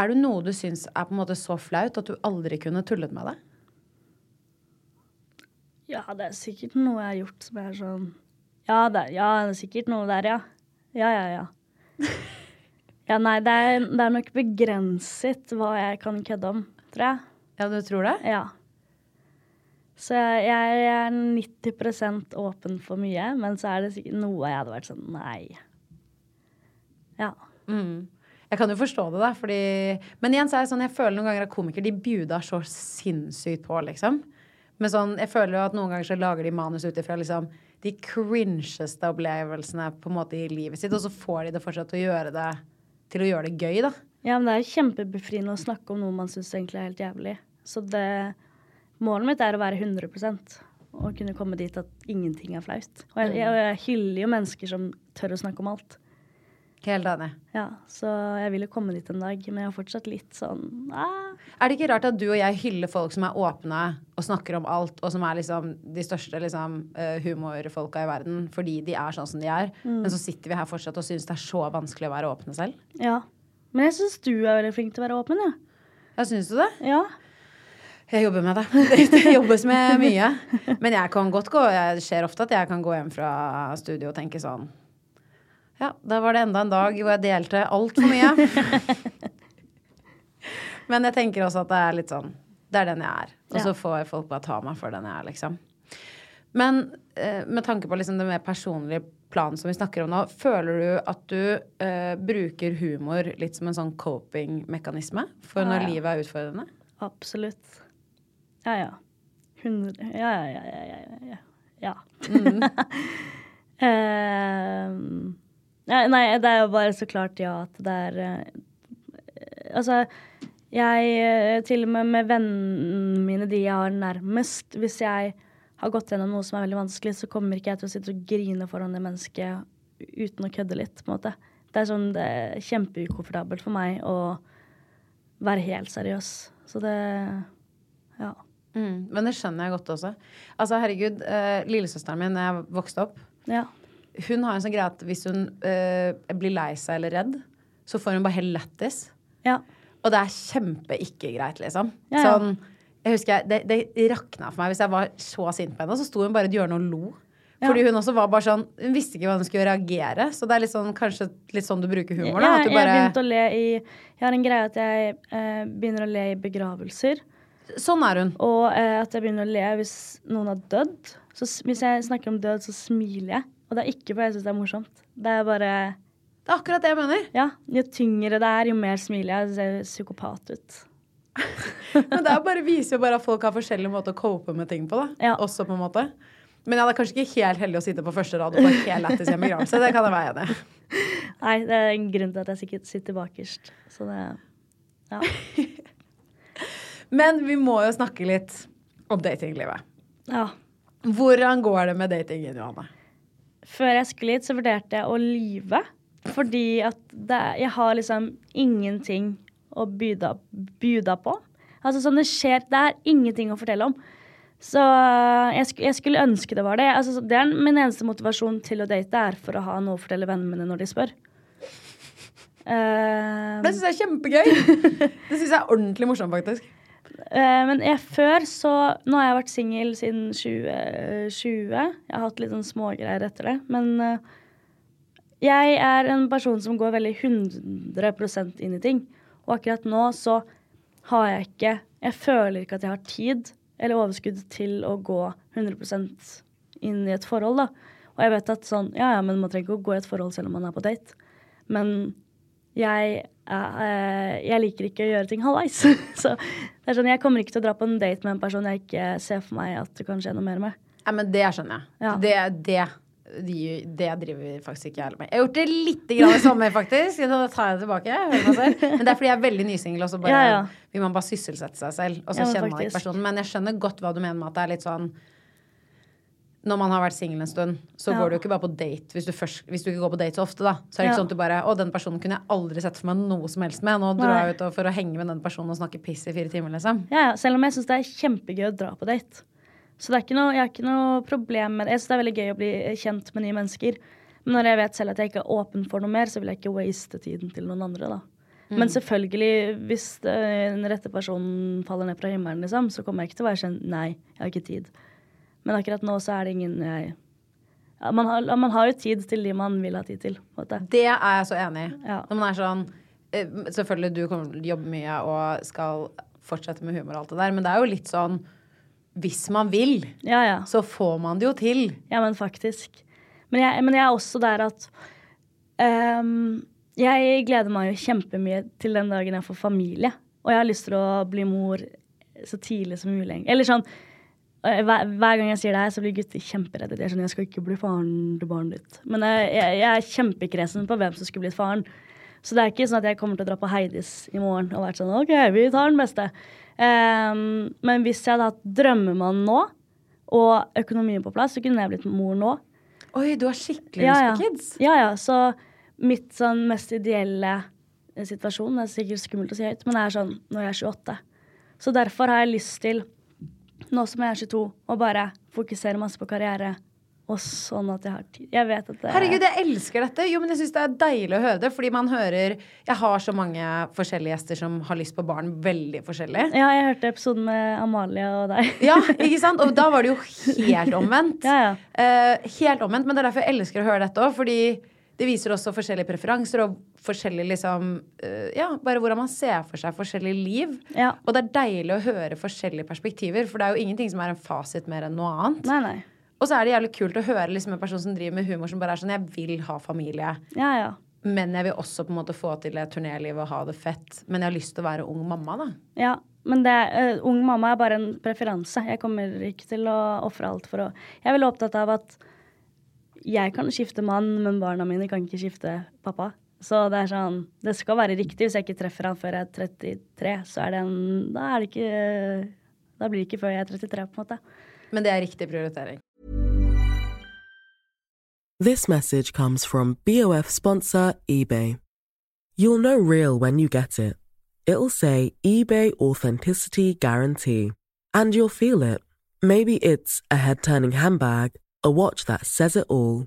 Er det noe du syns er på en måte så flaut at du aldri kunne tullet med det? Ja, det er sikkert noe jeg har gjort som er sånn Ja, det, ja, det er sikkert noe der, ja. Ja, ja, ja. Ja, nei, det er, det er nok begrenset hva jeg kan kødde om, tror jeg. Ja, du tror det? Ja. Så jeg, jeg er 90% åpen for mye, men så er det sikkert noe jeg hadde vært sånn nei. Ja. Jeg kan jo forstå det, da, fordi Men igjen så er det sånn, jeg føler noen ganger at komikere de bjuder så sinnssykt på, liksom. Men sånn, jeg føler jo at noen ganger så lager de manus ut ifra liksom de cringeste opplevelsene på en måte i livet sitt, og så får de det fortsatt til å gjøre det til å gjøre det gøy, da. ja, men det er kjempebefriende å snakke om noe man syns egentlig er helt jævlig. Så det Målet mitt er å være 100% og kunne komme dit at ingenting er flaut. Og jeg, jeg, jeg hyller jo mennesker som tør å snakke om alt. Helt enig. Ja, Så jeg vil jo komme dit en dag, men jeg har fortsatt litt sånn ah. Er det ikke rart at du og jeg hyller folk som er åpne og snakker om alt, og som er liksom de største liksom, eh, humorfolka i verden fordi de er sånn som de er, men så sitter vi her fortsatt og syns det er så vanskelig å være åpne selv? Ja. Men jeg syns du er veldig flink til å være åpen, ja. Ja, syns du det? Ja. Jeg jobber med det. Det, jobbes med mye. Men jeg kan godt gå Det skjer ofte at jeg kan gå hjem fra studio og tenke sånn Ja, da var det enda en dag hvor jeg delte altfor mye. Men jeg tenker også at det er litt sånn Det er den jeg er. Og så Ja. får folk bare ta meg for den jeg er, liksom. Men eh, med tanke på liksom det mer personlige planen som vi snakker om nå, føler du at du eh, bruker humor litt som en sånn coping-mekanisme for Ja, når ja. livet er utfordrende? Absolutt. Ja, ja. 100 Ja, ja, ja, ja. ja, ja. ja. Mm. uh, ja, nei, det er jo bare så klart ja at det er uh, Altså, jeg eh, Til og med med vennene mine, de jeg har nærmest Hvis jeg har gått gjennom noe som er veldig vanskelig, så kommer ikke jeg til å sitte og grine foran det mennesket uten å kødde litt, på en måte. Det er sånn det er kjempeukomfortabelt for meg å være helt seriøs. Så det Ja. Mm, men det skjønner jeg godt også. Altså, herregud, eh, lillesøsteren min da jeg vokste opp, Ja. hun har en sånn greie at hvis hun eh, blir lei seg eller redd, så får hun bare helt lættis. ja. Og det er kjempe ikke greit, liksom. Ja. Sånn, jeg husker jeg, det, det rakna for meg hvis jeg var så sint på henne, så sto hun bare i et hjørne og lo. Ja. Fordi hun også var bare sånn Hun visste ikke hvordan hun skulle reagere. Så det er litt sånn, kanskje litt sånn du bruker humor, da. At du jeg har bare begynt å le i Jeg har en greie at jeg eh, begynner å le i begravelser. Sånn er hun. Og eh, at jeg begynner å le hvis noen har dødd. Så hvis jeg snakker om død, så smiler jeg. Og det er ikke fordi jeg syns det er morsomt. Det er bare Det er akkurat det jeg mener. Ja, jo tyngre det er, jo mer smiler jeg. Det ser psykopat ut. Men det bare, viser jo bare at folk har forskjellige måter å cope med ting på, da. Ja. Også på en måte. Men ja, det er kanskje ikke helt heldig å sitte på første rad og få helt lættis i en begravelse. Det kan jeg være enig i. Nei, det er en grunn til at jeg sikkert sitter bakerst. Så det Ja. Men vi må jo snakke litt om datinglivet. ja. Hvordan går det med datingen, Johanne? Før jeg skulle hit, så vurderte jeg å lyve. Fordi at det, jeg har liksom ingenting å bjuda, på. Altså sånn det skjer Det er ingenting å fortelle om. Så jeg, sk jeg skulle ønske det var det. Altså, det er min eneste motivasjon til å date, er for å ha noe å fortelle vennene mine når de spør. Uh... Det syns jeg er kjempegøy. Det syns jeg er ordentlig morsomt, faktisk. Eh, men jeg, før så Nå har jeg vært singel siden 2020. Jeg har hatt litt sånn smågreier etter det. Men eh, jeg er en person som går veldig 100% inn i ting. Og akkurat nå så har jeg ikke Jeg føler ikke at jeg har tid eller overskudd til å gå 100% inn i et forhold, da. Og jeg vet at sånn Ja, ja, men man trenger ikke å gå i et forhold selv om man er på date. Men jeg, eh, jeg liker ikke å gjøre ting halvveis. Så det er sånn, jeg kommer ikke til å dra på en date med en person jeg ikke ser for meg at det kan skje noe mer med. Ja, men det skjønner jeg. Ja. Det, det, de, det driver faktisk ikke jeg heller med. Jeg har gjort det litt i sommer, faktisk. Da tar jeg det tilbake. Men det er fordi jeg er veldig nysingel, og så Ja, ja. vil man bare sysselsette seg selv. Og så Ja, kjenner man ikke personen. Men jeg skjønner godt hva du mener med at det er litt sånn når man har vært singel en stund, så Ja. går du ikke bare på date hvis du, først, hvis du ikke går på date så ofte, da. Så er det ikke Ja. sånn at du bare Å, den personen kunne jeg aldri sett for meg noe som helst med. Nå drar jeg ut for å henge med den personen og snakke piss i fire timer, liksom. Ja, selv om jeg syns det er kjempegøy å dra på date. Så det er ikke noe, jeg har ikke noe problem med det. Jeg syns det er veldig gøy å bli kjent med nye mennesker. Men når jeg vet selv at jeg ikke er åpen for noe mer, så vil jeg ikke waste tiden til noen andre, da. Men selvfølgelig, hvis den rette personen faller ned fra himmelen, liksom, så kommer jeg ikke til å være sånn Nei, jeg har ikke tid. Men akkurat nå så er det ingen jeg ja, man, har, man har jo tid til de man vil ha tid til. Det er jeg så enig i. Ja. Når man er sånn eh, Selvfølgelig, du kommer til å jobbe mye og skal fortsette med humor og alt det der, men det er jo litt sånn hvis man vil, Ja, ja. så får man det jo til. Ja, men faktisk. Men jeg, men jeg er også der at um, Jeg gleder meg jo kjempemye til den dagen jeg får familie. Og jeg har lyst til å bli mor så tidlig som mulig. Eller sånn hver, hver gang jeg sier det her, så blir gutter kjemperedde. Jeg er sånn, jeg skal ikke bli faren til barnet ditt. Men jeg, jeg, jeg er kjempekresen på hvem som skulle blitt faren. Så det er ikke sånn at jeg kommer til å dra på Heidis i morgen og vært sånn OK, vi tar den beste. Um, men hvis jeg hadde hatt drømmemann nå, og økonomien på plass, så kunne jeg blitt mor nå. Oi, du har skikkelig Ja, lyst ja. på kids. Ja, ja. Så mitt sånn mest ideelle eh, situasjon, det er sikkert skummelt å si høyt, men det er sånn når jeg er 28. Så derfor har jeg lyst til, nå som jeg er 22, og bare fokusere masse på karriere. Og sånn at jeg har tid. Jeg vet at det Herregud, jeg elsker dette. Jo, men jeg syns det er deilig å høre det, fordi man hører Jeg har så mange forskjellige gjester som har lyst på barn veldig forskjellig. Ja, jeg hørte episoden med Amalie og deg. Ja, ikke sant? Og da var det jo helt omvendt. Ja, ja. Uh, helt omvendt, men det er derfor jeg elsker å høre dette òg, fordi det viser også forskjellige preferanser og forskjellig liksom eh, Ja, bare hvordan man ser for seg forskjellige liv. Ja. Og det er deilig å høre forskjellige perspektiver, for det er jo ingenting som er en fasit mer enn noe annet. Nei, nei. Og så er det jævlig kult å høre liksom en person som driver med humor som bare er sånn Jeg vil ha familie, Ja, ja. men jeg vil også på en måte få til et turnéliv og ha det fett. Men jeg har lyst til å være ung mamma, da. Ja, men det, eh, ung mamma er bare en preferanse. Jeg kommer ikke til å ofre alt for å Jeg er veldig opptatt av at jeg kan skifte mann, men barna mine kan ikke skifte pappa. Så det er sånn Det skal være riktig. Hvis jeg ikke treffer han før jeg er 33, så er det en Da er det ikke Da blir det ikke før jeg er 33, på en måte. Men det er riktig prioritering. This message comes from BOF sponsor eBay. You'll know real when you get it. It'll say eBay Authenticity Guarantee. And you'll feel it. Maybe it's a head turning handbag, a watch that says it all,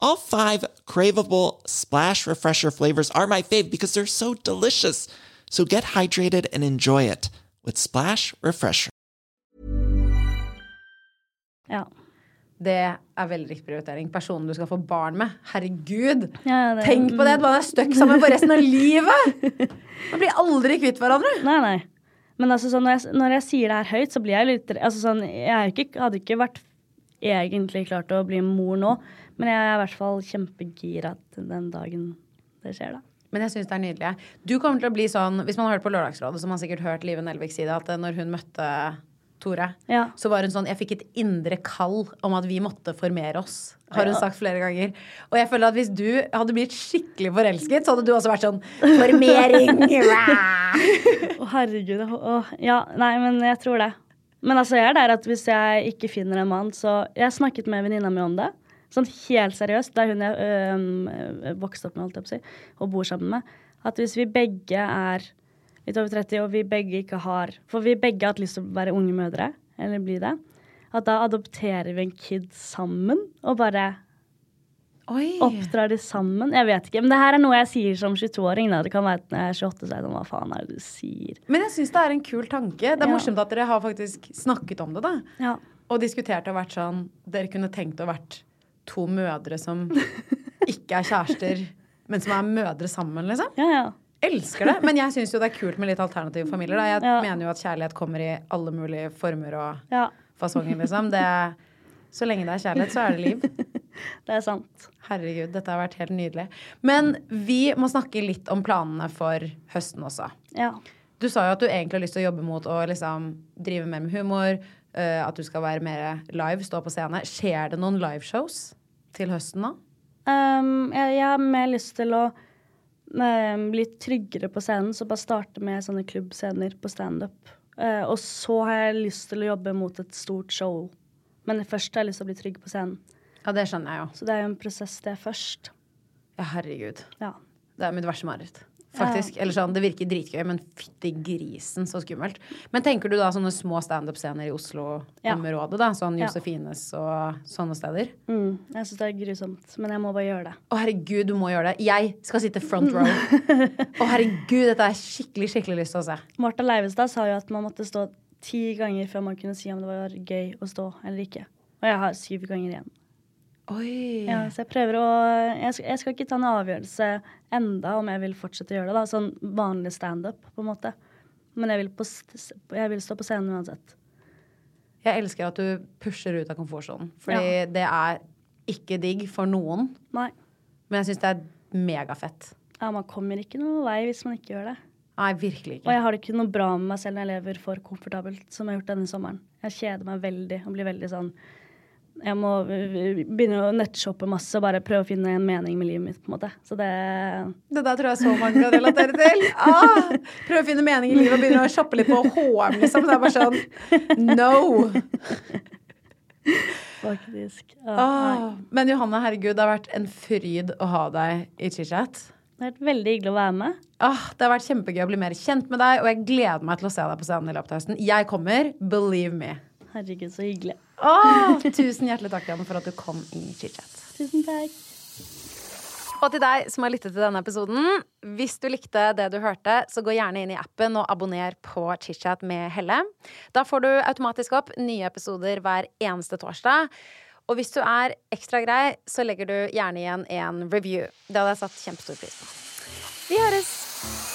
All five craveable Splash Refresher flavors are my fave because they're so delicious. So get hydrated and enjoy it with Splash Refresher. Ja. Det er veldig riktig prioritering. Personen du skal få barn med. Herregud! Ja, det- Tenk på det! at Man er stuck sammen for resten av livet! Man blir aldri kvitt hverandre. Nei, nei. Men altså, sånn, når, jeg, når jeg sier det her høyt, så blir jeg litt altså, sånn, Jeg er ikke, hadde ikke vært egentlig klart å bli mor nå, men jeg er i hvert fall kjempegira den dagen det skjer, da. Men jeg syns det er nydelig. Du kommer til å bli sånn, Hvis man har hørt på Lørdagsrådet, som man sikkert hørt Live Nelvik si det, at når hun møtte Tore, Ja. så var hun sånn Jeg fikk et indre kall om at vi måtte formere oss. Har hun sagt flere ganger. Og jeg føler at hvis du hadde blitt skikkelig forelsket, så hadde du også vært sånn Formering! Å, herregud. Å, ja, nei, men jeg tror det. Men altså, jeg er der at hvis jeg ikke finner en mann, så Jeg snakket med venninna mi om det. Sånn helt seriøst. Det er hun jeg øh, vokste opp med, holdt jeg på å si, og bor sammen med. At hvis vi begge er litt over 30, og vi begge ikke har For vi begge har hatt lyst til å være unge mødre, eller bli det. At da adopterer vi en kid sammen, og bare Oi. oppdrar de sammen. Jeg vet ikke. Men det her er noe jeg sier som 22-åring. Det kan være når jeg er 28, så er det sånn Hva faen er det du sier? Men jeg syns det er en kul tanke. Det er Ja. morsomt at dere har faktisk snakket om det, da. Ja. Og diskutert og vært sånn Dere kunne tenkt å vært to mødre som ikke er kjærester, men som er mødre sammen, liksom. Ja, ja. Elsker det. Men jeg syns jo det er kult med litt alternative familier. Da. Jeg Ja. mener jo at kjærlighet kommer i alle mulige former og ja. fasonger, liksom. Det, så lenge det er kjærlighet, så er det liv. Det er sant. Herregud, dette har vært helt nydelig. Men vi må snakke litt om planene for høsten også. Ja. Du sa jo at du egentlig har lyst til å jobbe mot å liksom drive mer med humor. Eh, at du skal være mer live, stå på scene. Skjer det noen liveshows til høsten nå? Um, jeg, jeg har mer lyst til å um, bli tryggere på scenen, så bare starte med sånne klubbscener på standup. Uh, og så har jeg lyst til å jobbe mot et stort show. Men først har jeg lyst til å bli trygg på scenen. Ja, det skjønner jeg jo. Så det er jo en prosess, det først. Ja, herregud. Ja. Det er mitt verste mareritt. Faktisk. Eller sånn, det virker dritgøy, men fytti grisen, så skummelt. Men tenker du da sånne små standup-scener i Oslo-området, da? Sånn Ja. Josefines og sånne steder? Mm, jeg syns det er grusomt, men jeg må bare gjøre det. Å, herregud, du må gjøre det. Jeg skal sitte front row. Å, herregud, dette har jeg skikkelig, skikkelig lyst til å se. Martha Leivestad sa jo at man måtte stå ti ganger før man kunne si om det var gøy å stå eller ikke. Og jeg har syv ganger igjen. Oi. Ja, så jeg prøver å jeg skal, jeg skal ikke ta en avgjørelse enda om jeg vil fortsette å gjøre det. da, Sånn vanlig standup, på en måte. Men jeg vil, på, jeg vil stå på scenen uansett. Jeg elsker at du pusher ut av komfortsonen. Fordi det er ikke digg for noen. Nei. Men jeg syns det er megafett. Ja, man kommer ikke noen vei hvis man ikke gjør det. Nei, virkelig ikke. Og jeg har det ikke noe bra med meg selv når jeg lever for komfortabelt, som jeg har gjort denne sommeren. Jeg kjeder meg veldig og blir veldig sånn Jeg må øh, begynne å nettshoppe masse og bare prøve å finne en mening med livet mitt, på en måte. Så det Det der tror jeg så mange kan relatere til. Ah, Prøve å finne mening i livet og begynne å shoppe litt på HM, liksom. Det er bare sånn No! Faktisk. Ah. Ah. Men Johanne, herregud, det har vært en fryd å ha deg i chit-chat. Det har vært veldig hyggelig å være med. Ah, det har vært kjempegøy å bli mer kjent med deg, og jeg gleder meg til å se deg på scenen i løpet av høsten. Jeg kommer. Believe me. Herregud, så hyggelig. Ah, tusen hjertelig takk, Janne, for at du kom i chitchat. Tusen takk. Og til deg som har lyttet til denne episoden, hvis du likte det du hørte, så gå gjerne inn i appen og abonner på ChitChat med Helle. Da får du automatisk opp nye episoder hver eneste torsdag. Og hvis du er ekstra grei, så legger du gjerne igjen en review. Det hadde jeg satt kjempestor pris på. Vi høres!